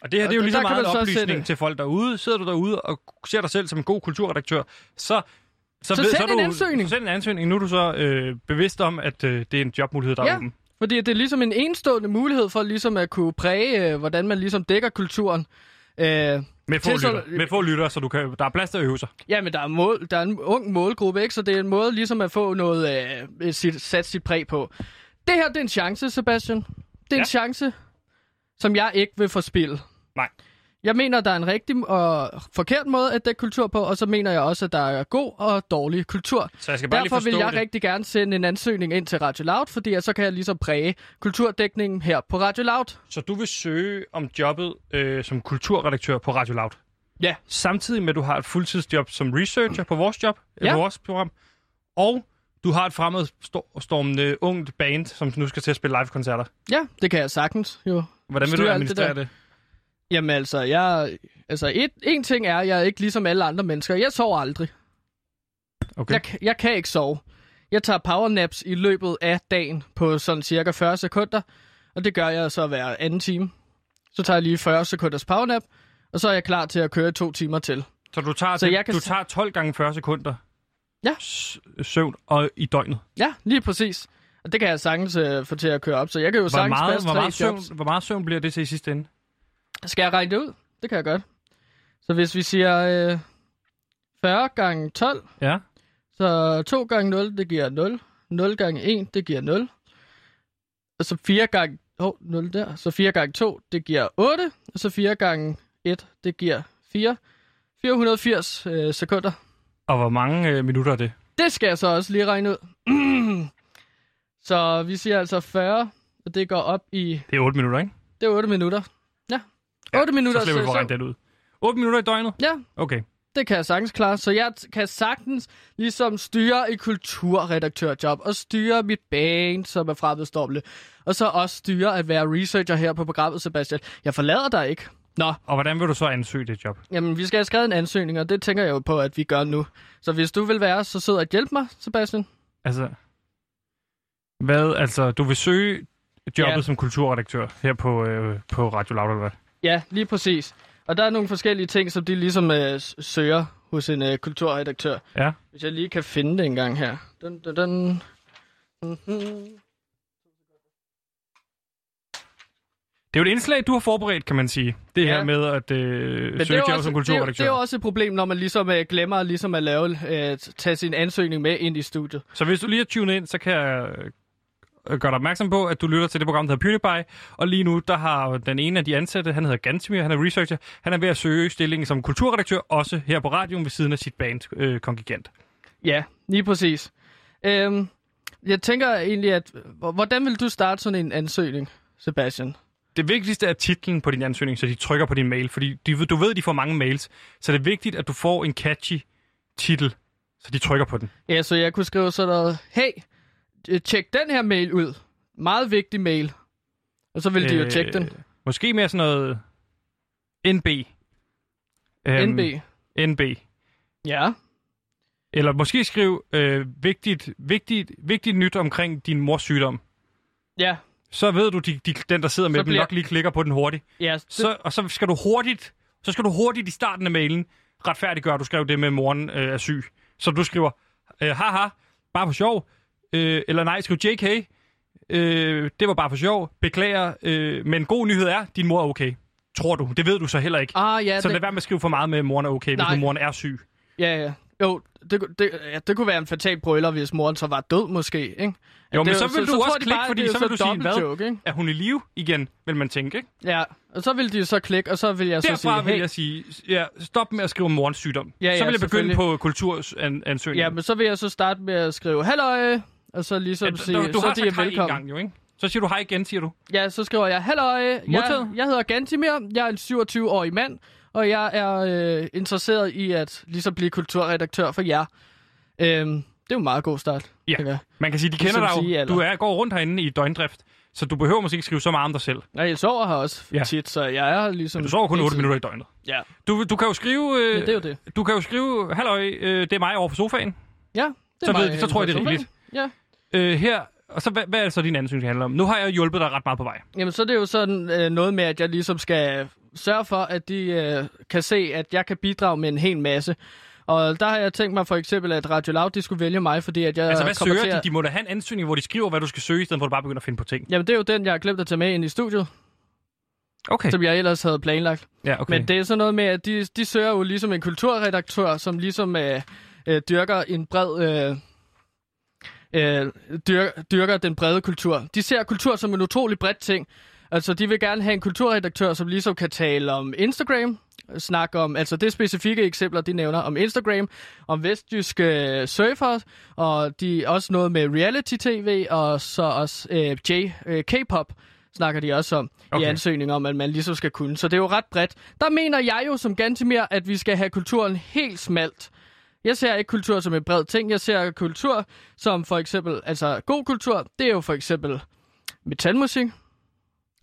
[SPEAKER 1] Og det her det er jo lige så meget
[SPEAKER 2] så
[SPEAKER 1] oplysning
[SPEAKER 2] sætte-
[SPEAKER 1] til folk derude. Sidder du derude og ser dig selv som en god kulturredaktør, så...
[SPEAKER 2] Så
[SPEAKER 1] ved,
[SPEAKER 2] send
[SPEAKER 1] så er
[SPEAKER 2] en
[SPEAKER 1] du,
[SPEAKER 2] ansøgning.
[SPEAKER 1] Så send en ansøgning. Nu er du så øh, bevidst om, at øh, det er en jobmulighed, der er
[SPEAKER 2] Ja,
[SPEAKER 1] åben.
[SPEAKER 2] Fordi det er ligesom en enestående mulighed for ligesom at kunne præge, øh, hvordan man ligesom dækker kulturen. Øh,
[SPEAKER 1] Med få, lytter, med få lytter, så du kan, der er plads til at øve sig.
[SPEAKER 2] Ja, men der er, mål, der er en ung målgruppe, ikke? Så det er en måde ligesom at få noget, øh, sit, sat sit præg på. Det her, det er en chance, Sebastian. Det er ja. en chance, som jeg ikke vil forspille.
[SPEAKER 1] Nej.
[SPEAKER 2] Jeg mener, der er en rigtig og forkert måde at dække kultur på, og så mener jeg også, at der er god og dårlig kultur.
[SPEAKER 1] Så jeg skal bare lige
[SPEAKER 2] Derfor vil
[SPEAKER 1] forstå
[SPEAKER 2] jeg
[SPEAKER 1] det.
[SPEAKER 2] rigtig gerne sende en ansøgning ind til Radio Loud, fordi så kan jeg ligesom præge kulturdækningen her på Radio Loud.
[SPEAKER 1] Så du vil søge om jobbet øh, som kulturredaktør på Radio Loud?
[SPEAKER 2] Ja.
[SPEAKER 1] Samtidig med, at du har et fuldtidsjob som researcher på vores job, ja.
[SPEAKER 2] Ja.
[SPEAKER 1] på vores program, og du har et fremadstormende ungt band, som nu skal til at spille live-koncerter.
[SPEAKER 2] Ja, det kan jeg sagtens jo.
[SPEAKER 1] Hvordan vil du
[SPEAKER 2] Styre alt det
[SPEAKER 1] administrere
[SPEAKER 2] der.
[SPEAKER 1] det?
[SPEAKER 2] Jamen altså, jeg, altså et, en ting er, jeg er ikke ligesom alle andre mennesker. Jeg sover aldrig.
[SPEAKER 1] Okay.
[SPEAKER 2] Jeg, jeg kan ikke sove. Jeg tager powernaps i løbet af dagen på sådan cirka 40 sekunder, og det gør jeg så hver anden time. Så tager jeg lige 40 sekunders powernap, og så er jeg klar til at køre to timer til.
[SPEAKER 1] Så du tager,
[SPEAKER 2] Så
[SPEAKER 1] så
[SPEAKER 2] jeg kan
[SPEAKER 1] du tager 12 gange 40 sekunder
[SPEAKER 2] Ja.
[SPEAKER 1] søvn og i døgnet.
[SPEAKER 2] Ja, lige præcis. Og det kan jeg sagtens øh, få til at køre op, så jeg kan jo
[SPEAKER 1] Hvor
[SPEAKER 2] sagtens
[SPEAKER 1] meget,
[SPEAKER 2] passe
[SPEAKER 1] hvor, meget søvn,
[SPEAKER 2] jobs.
[SPEAKER 1] hvor meget søvn bliver det til i sidste ende?
[SPEAKER 2] Skal jeg regne det ud? Det kan jeg godt. Så hvis vi siger øh, 40 gange 12,
[SPEAKER 1] Ja.
[SPEAKER 2] så 2 gange 0, det giver 0. 0 gange 1, det giver 0. Og så 4 gange... Oh, 0 der. Så 4 gange 2, det giver 8. Og så 4 gange 1, det giver 4. 480 øh, sekunder.
[SPEAKER 1] Og hvor mange øh, minutter er det?
[SPEAKER 2] Det skal jeg så også lige regne ud. så vi siger altså 40, og det går op i...
[SPEAKER 1] Det er 8 minutter, ikke?
[SPEAKER 2] Det er 8 minutter. Ja. 8 minutter.
[SPEAKER 1] Så slipper vi for at regne ud. 8 minutter i døgnet?
[SPEAKER 2] Ja,
[SPEAKER 1] Okay.
[SPEAKER 2] det kan jeg sagtens klare. Så jeg kan sagtens ligesom styre et kulturredaktørjob, og styre mit band, som er fremadstormende, og så også styre at være researcher her på programmet, Sebastian. Jeg forlader dig ikke. Nå,
[SPEAKER 1] Og hvordan vil du så ansøge det job?
[SPEAKER 2] jamen vi skal have skrevet en ansøgning, og det tænker jeg jo på, at vi gør nu. Så hvis du vil være så sød at hjælpe mig, Sebastian.
[SPEAKER 1] Altså, hvad, altså, du vil søge jobbet
[SPEAKER 2] Ja.
[SPEAKER 1] som kulturredaktør her på, øh, på Radio Loud, eller hvad?
[SPEAKER 2] Ja, lige præcis. Og der er nogle forskellige ting, som de ligesom øh, søger hos en øh, kulturredaktør.
[SPEAKER 1] Ja.
[SPEAKER 2] Hvis jeg lige kan finde det en gang her. Dun, dun, dun. Mm-hmm.
[SPEAKER 1] Det er jo et indslag, du har forberedt, kan man sige. Det
[SPEAKER 2] Ja.
[SPEAKER 1] her med at øh,
[SPEAKER 2] Men det
[SPEAKER 1] søge
[SPEAKER 2] er, jo
[SPEAKER 1] job som
[SPEAKER 2] det, er,
[SPEAKER 1] kulturredaktør.
[SPEAKER 2] det er jo også et problem, når man ligesom øh, glemmer ligesom at lave, øh, tage sin ansøgning med ind i studiet.
[SPEAKER 1] Så hvis du lige har tunet ind, så kan jeg øh, gøre dig opmærksom på, at du lytter til det program, der hedder PewDiePie. Og lige nu, der har den ene af de ansatte, han hedder Gantemir, han er researcher. Han er ved at søge stillingen som kulturredaktør, også her på radioen ved siden af sit band øh, Kongigant.
[SPEAKER 2] Ja, lige præcis. Øhm, jeg tænker egentlig, at hvordan vil du starte sådan en ansøgning, Sebastian?
[SPEAKER 1] Det vigtigste er titlen på din ansøgning, så de trykker på din mail, fordi de, du ved, at de får mange mails. Så det er vigtigt, at du får en catchy titel, så de trykker på den.
[SPEAKER 2] Ja, så jeg kunne skrive sådan noget, hey, tjek den her mail ud. Meget vigtig mail. Og så vil de jo tjekke den.
[SPEAKER 1] Måske mere sådan noget NB.
[SPEAKER 2] NB.
[SPEAKER 1] NB.
[SPEAKER 2] Ja.
[SPEAKER 1] Eller måske skriv øh, vigtigt, vigtigt, vigtigt nyt omkring din mors sygdom.
[SPEAKER 2] Ja.
[SPEAKER 1] Så ved du, de, de, den der sidder med
[SPEAKER 2] Så bliver-
[SPEAKER 1] nok lige klikker på den hurtigt.
[SPEAKER 2] Ja, det-
[SPEAKER 1] Så, og så skal du hurtigt, så skal du hurtigt i starten af mailen retfærdiggøre, at du skrev det med, at moren øh, er syg. Så du skriver, øh, haha, bare for sjov. Øh, eller nej, skriv JK. Øh, det var bare for sjov. Beklager, øh, men god nyhed er, din mor er okay. Tror du. Det ved du så heller ikke.
[SPEAKER 2] Ah, ja,
[SPEAKER 1] så
[SPEAKER 2] det-
[SPEAKER 1] lad være med at skrive for meget med, at moren er okay,
[SPEAKER 2] Nej.
[SPEAKER 1] hvis moren er syg.
[SPEAKER 2] Ja, ja. Jo, det, det, ja, det kunne være en fatal brøler, hvis moren så var død måske, ikke?
[SPEAKER 1] Jo,
[SPEAKER 2] det
[SPEAKER 1] men
[SPEAKER 2] er
[SPEAKER 1] så vil du
[SPEAKER 2] tror
[SPEAKER 1] også klikke,
[SPEAKER 2] bare,
[SPEAKER 1] fordi
[SPEAKER 2] det er
[SPEAKER 1] så vil du sige, hvad?
[SPEAKER 2] Joke, ikke?
[SPEAKER 1] Er hun i live igen, vil man tænke, ikke?
[SPEAKER 2] Ja, og så vil de så klikke, og så vil jeg så
[SPEAKER 1] Derfra
[SPEAKER 2] sige,
[SPEAKER 1] vil
[SPEAKER 2] hey,
[SPEAKER 1] jeg sige, ja, stop med at skrive morens sygdom.
[SPEAKER 2] Ja,
[SPEAKER 1] så
[SPEAKER 2] ja,
[SPEAKER 1] vil jeg begynde på kulturansøgningen.
[SPEAKER 2] ja, men så vil jeg så starte med at skrive, halløj, og så ligesom
[SPEAKER 1] Ja,
[SPEAKER 2] sige,
[SPEAKER 1] du, du
[SPEAKER 2] så
[SPEAKER 1] har
[SPEAKER 2] de er velkommen.
[SPEAKER 1] gang jo, ikke? Så siger du hej igen, siger du.
[SPEAKER 2] Ja, så skriver jeg, halløj, jeg, jeg hedder Gantimir, jeg er en 27-årig mand, og jeg er øh, interesseret i at ligesom blive kulturredaktør for jer. Øhm, er jo en meget god start.
[SPEAKER 1] Ja,
[SPEAKER 2] jeg.
[SPEAKER 1] man kan sige, de
[SPEAKER 2] Ligesom
[SPEAKER 1] kender dig
[SPEAKER 2] sige
[SPEAKER 1] jo. Du er, går rundt herinde i døgndrift, så du behøver måske ikke skrive så meget om dig selv.
[SPEAKER 2] Nej, jeg sover her også
[SPEAKER 1] Ja.
[SPEAKER 2] tit, så jeg er ligesom...
[SPEAKER 1] Men du sover kun
[SPEAKER 2] hele
[SPEAKER 1] 8
[SPEAKER 2] tiden.
[SPEAKER 1] minutter i døgnet.
[SPEAKER 2] Ja.
[SPEAKER 1] Du, du kan jo skrive... Øh,
[SPEAKER 2] Ja, det er jo det.
[SPEAKER 1] Du kan jo skrive, halløj, øh, det er mig over på sofaen.
[SPEAKER 2] Ja, det er
[SPEAKER 1] Så,
[SPEAKER 2] mig
[SPEAKER 1] ved, så tror jeg, det er rigeligt.
[SPEAKER 2] Ja.
[SPEAKER 1] Øh, her, og så hvad, hvad er det så, din ansøgning handler om? Nu har jeg hjulpet dig ret meget på vej.
[SPEAKER 2] Jamen, så er det jo sådan øh, noget med, at jeg ligesom skal sørge for, at de øh, kan se, at jeg kan bidrage med en hel masse. Og der har jeg tænkt mig for eksempel, at Radio Loud de skulle vælge mig, fordi at jeg
[SPEAKER 1] altså, hvad søger
[SPEAKER 2] til
[SPEAKER 1] de?
[SPEAKER 2] at...
[SPEAKER 1] De må da have en ansøgning, hvor de skriver, hvad du skal søge, i stedet for at du bare begynder at finde på ting.
[SPEAKER 2] Jamen, det er jo den, jeg har glemt at tage med ind i studiet,
[SPEAKER 1] Okay.
[SPEAKER 2] som jeg ellers havde planlagt.
[SPEAKER 1] Ja, okay.
[SPEAKER 2] Men det er sådan noget med, at de, de søger jo ligesom en kulturredaktør, som ligesom øh, øh, dyrker en bred... Øh, øh, dyr, dyrker den brede kultur. De ser kultur som en utrolig bredt ting. Altså, de vil gerne have en kulturredaktør, som ligesom kan tale om Instagram, snakke om, altså det specifikke eksempler, de nævner om Instagram, om vestjyske øh, surfere, og de også noget med reality-tv, og så også øh, J, øh, K-pop snakker de også om okay. i ansøgningen om, at man ligesom skal kunne. Så det er jo ret bredt. Der mener jeg jo som Gantimir, at vi skal have kulturen helt smalt. Jeg ser ikke kultur som en bred ting. Jeg ser kultur som for eksempel, altså god kultur, det er jo for eksempel metalmusik.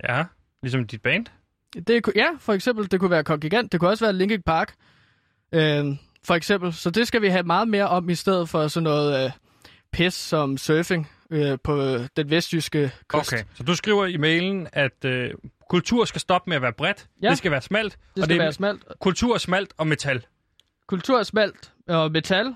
[SPEAKER 1] Ja, ligesom dit band.
[SPEAKER 2] Det, ja, for eksempel, det kunne være Kongigant, det kunne også være Linkin Park. Øhm, for eksempel, så det skal vi have meget mere om, i stedet for sådan noget øh, pis som surfing øh, på øh, den vestjyske kyst.
[SPEAKER 1] Okay, så du skriver i mailen, at øh, kultur skal stoppe med at være bredt.
[SPEAKER 2] Ja.
[SPEAKER 1] Det skal være smalt.
[SPEAKER 2] Det
[SPEAKER 1] og
[SPEAKER 2] skal
[SPEAKER 1] er
[SPEAKER 2] være smalt.
[SPEAKER 1] Kultur er smalt og metal.
[SPEAKER 2] Kultur er smalt og metal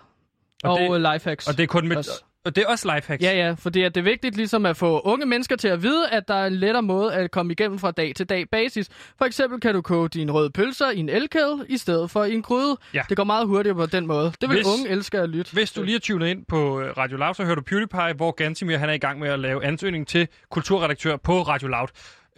[SPEAKER 1] Og
[SPEAKER 2] og,
[SPEAKER 1] det-
[SPEAKER 2] og lifehacks.
[SPEAKER 1] Og det er kun med,
[SPEAKER 2] Også.
[SPEAKER 1] og det er også lifehacks.
[SPEAKER 2] Ja, ja, fordi at det er vigtigt ligesom at få unge mennesker til at vide, at der er en lettere måde at komme igennem fra dag til dag basis. For eksempel kan du koge dine røde pølser i en elkedel i stedet for i en gryde.
[SPEAKER 1] Ja.
[SPEAKER 2] Det går meget hurtigere på den måde. Det vil
[SPEAKER 1] Hvis-
[SPEAKER 2] unge elske at lytte.
[SPEAKER 1] Hvis du lige er tunet ind på øh, Radio Loud, så hører du PewDiePie, hvor Gansimir han er i gang med at lave ansøgning til kulturredaktør på Radio Loud.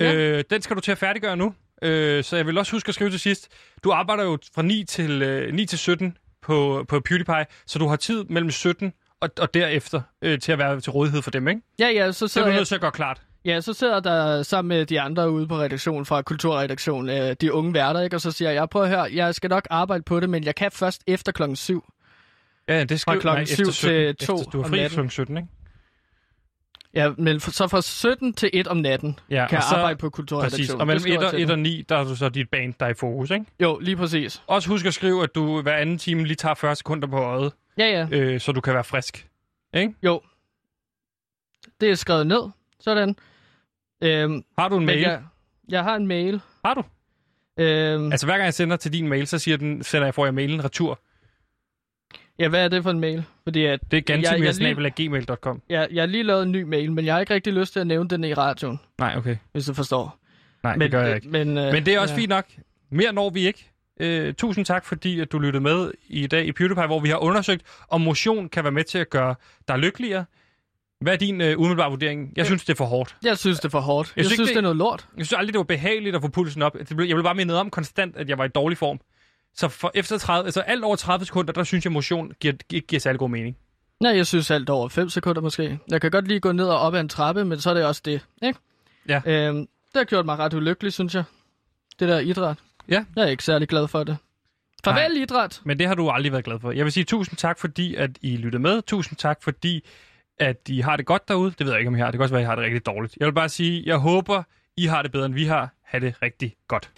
[SPEAKER 2] Ja.
[SPEAKER 1] Øh, den skal du til at færdiggøre nu. Øh, så jeg vil også huske at skrive til sidst. Du arbejder jo fra 9 til, øh, 9 til 17 på, på PewDiePie, så du har tid mellem 17 og, og derefter øh, til at være til rådighed for dem, ikke?
[SPEAKER 2] Ja, ja, så
[SPEAKER 1] Så er du nødt til at gøre klart.
[SPEAKER 2] ja, så sidder der sammen med de andre ude på redaktionen fra Kulturredaktionen, øh, de unge værter, ikke? og så siger jeg, prøv at høre, jeg skal nok arbejde på det, men jeg kan først efter klokken 7.
[SPEAKER 1] Ja, det skal
[SPEAKER 2] Fra klokken syv til to
[SPEAKER 1] Efter, du er fri klokken 17, ikke?
[SPEAKER 2] Ja, men f- så fra 17 til 1 om natten
[SPEAKER 1] Ja,
[SPEAKER 2] kan jeg
[SPEAKER 1] så-
[SPEAKER 2] arbejde på
[SPEAKER 1] Præcis.
[SPEAKER 2] Kulturredaktionen.
[SPEAKER 1] Og mellem
[SPEAKER 2] Det
[SPEAKER 1] 1
[SPEAKER 2] skriver
[SPEAKER 1] og,
[SPEAKER 2] jeg
[SPEAKER 1] 1
[SPEAKER 2] til
[SPEAKER 1] og
[SPEAKER 2] dem.
[SPEAKER 1] 9, der er du så dit band, der er i fokus, ikke?
[SPEAKER 2] Jo, lige præcis.
[SPEAKER 1] Også husk at skrive, at du hver anden time lige tager 40 sekunder på øjet,
[SPEAKER 2] Ja, ja.
[SPEAKER 1] øh, så du kan være frisk. Ikke?
[SPEAKER 2] Jo. Det er skrevet ned. Sådan. Øhm,
[SPEAKER 1] Har du en mail?
[SPEAKER 2] jeg, jeg har en mail.
[SPEAKER 1] Har du?
[SPEAKER 2] Øhm,
[SPEAKER 1] Altså hver gang jeg sender til din mail, så siger den, sender jeg, får jeg mailen retur.
[SPEAKER 2] Ja, hvad er det for en mail? Fordi at
[SPEAKER 1] Det er gantimir.gmail.com.
[SPEAKER 2] jeg, jeg har lige lavet en ny mail, men jeg har ikke rigtig lyst til at nævne den i radioen,
[SPEAKER 1] Nej, okay.
[SPEAKER 2] hvis du forstår.
[SPEAKER 1] Nej,
[SPEAKER 2] men,
[SPEAKER 1] det gør jeg ikke.
[SPEAKER 2] Men, øh,
[SPEAKER 1] Men det er også
[SPEAKER 2] ja.
[SPEAKER 1] fint nok. Mere når vi ikke. Øh, tusind tak, fordi at du lyttede med i dag i PewDiePie, hvor vi har undersøgt, om motion kan være med til at gøre dig lykkeligere. Hvad er din øh, umiddelbare vurdering? Jeg synes, det er for hårdt.
[SPEAKER 2] Jeg synes, det er for hårdt. Jeg,
[SPEAKER 1] Jeg synes
[SPEAKER 2] synes,
[SPEAKER 1] ikke,
[SPEAKER 2] det er noget lort.
[SPEAKER 1] Jeg synes aldrig, det var behageligt at få pulsen op. Det jeg blev bare mindet om konstant, at jeg var i dårlig form. Så for efter 30, altså alt over 30 sekunder, der synes jeg, motion giver, ikke giver særlig god mening.
[SPEAKER 2] Nej, jeg synes alt over 5 sekunder måske. Jeg kan godt lige gå ned og op ad en trappe, men så er det også det, ikke?
[SPEAKER 1] Ja.
[SPEAKER 2] Øhm, det har gjort mig ret ulykkelig, synes jeg. Det der idræt.
[SPEAKER 1] Ja.
[SPEAKER 2] Jeg er ikke særlig glad for det. Farvel,
[SPEAKER 1] Nej.
[SPEAKER 2] idræt!
[SPEAKER 1] Men det har du aldrig været glad for. Jeg vil sige tusind tak, fordi at I lyttede med. Tusind tak, fordi at I har det godt derude. Det ved jeg ikke, om I har. Det kan også være, at I har det rigtig dårligt. Jeg vil bare sige, jeg håber, I har det bedre, end vi har. Ha' det rigtig godt.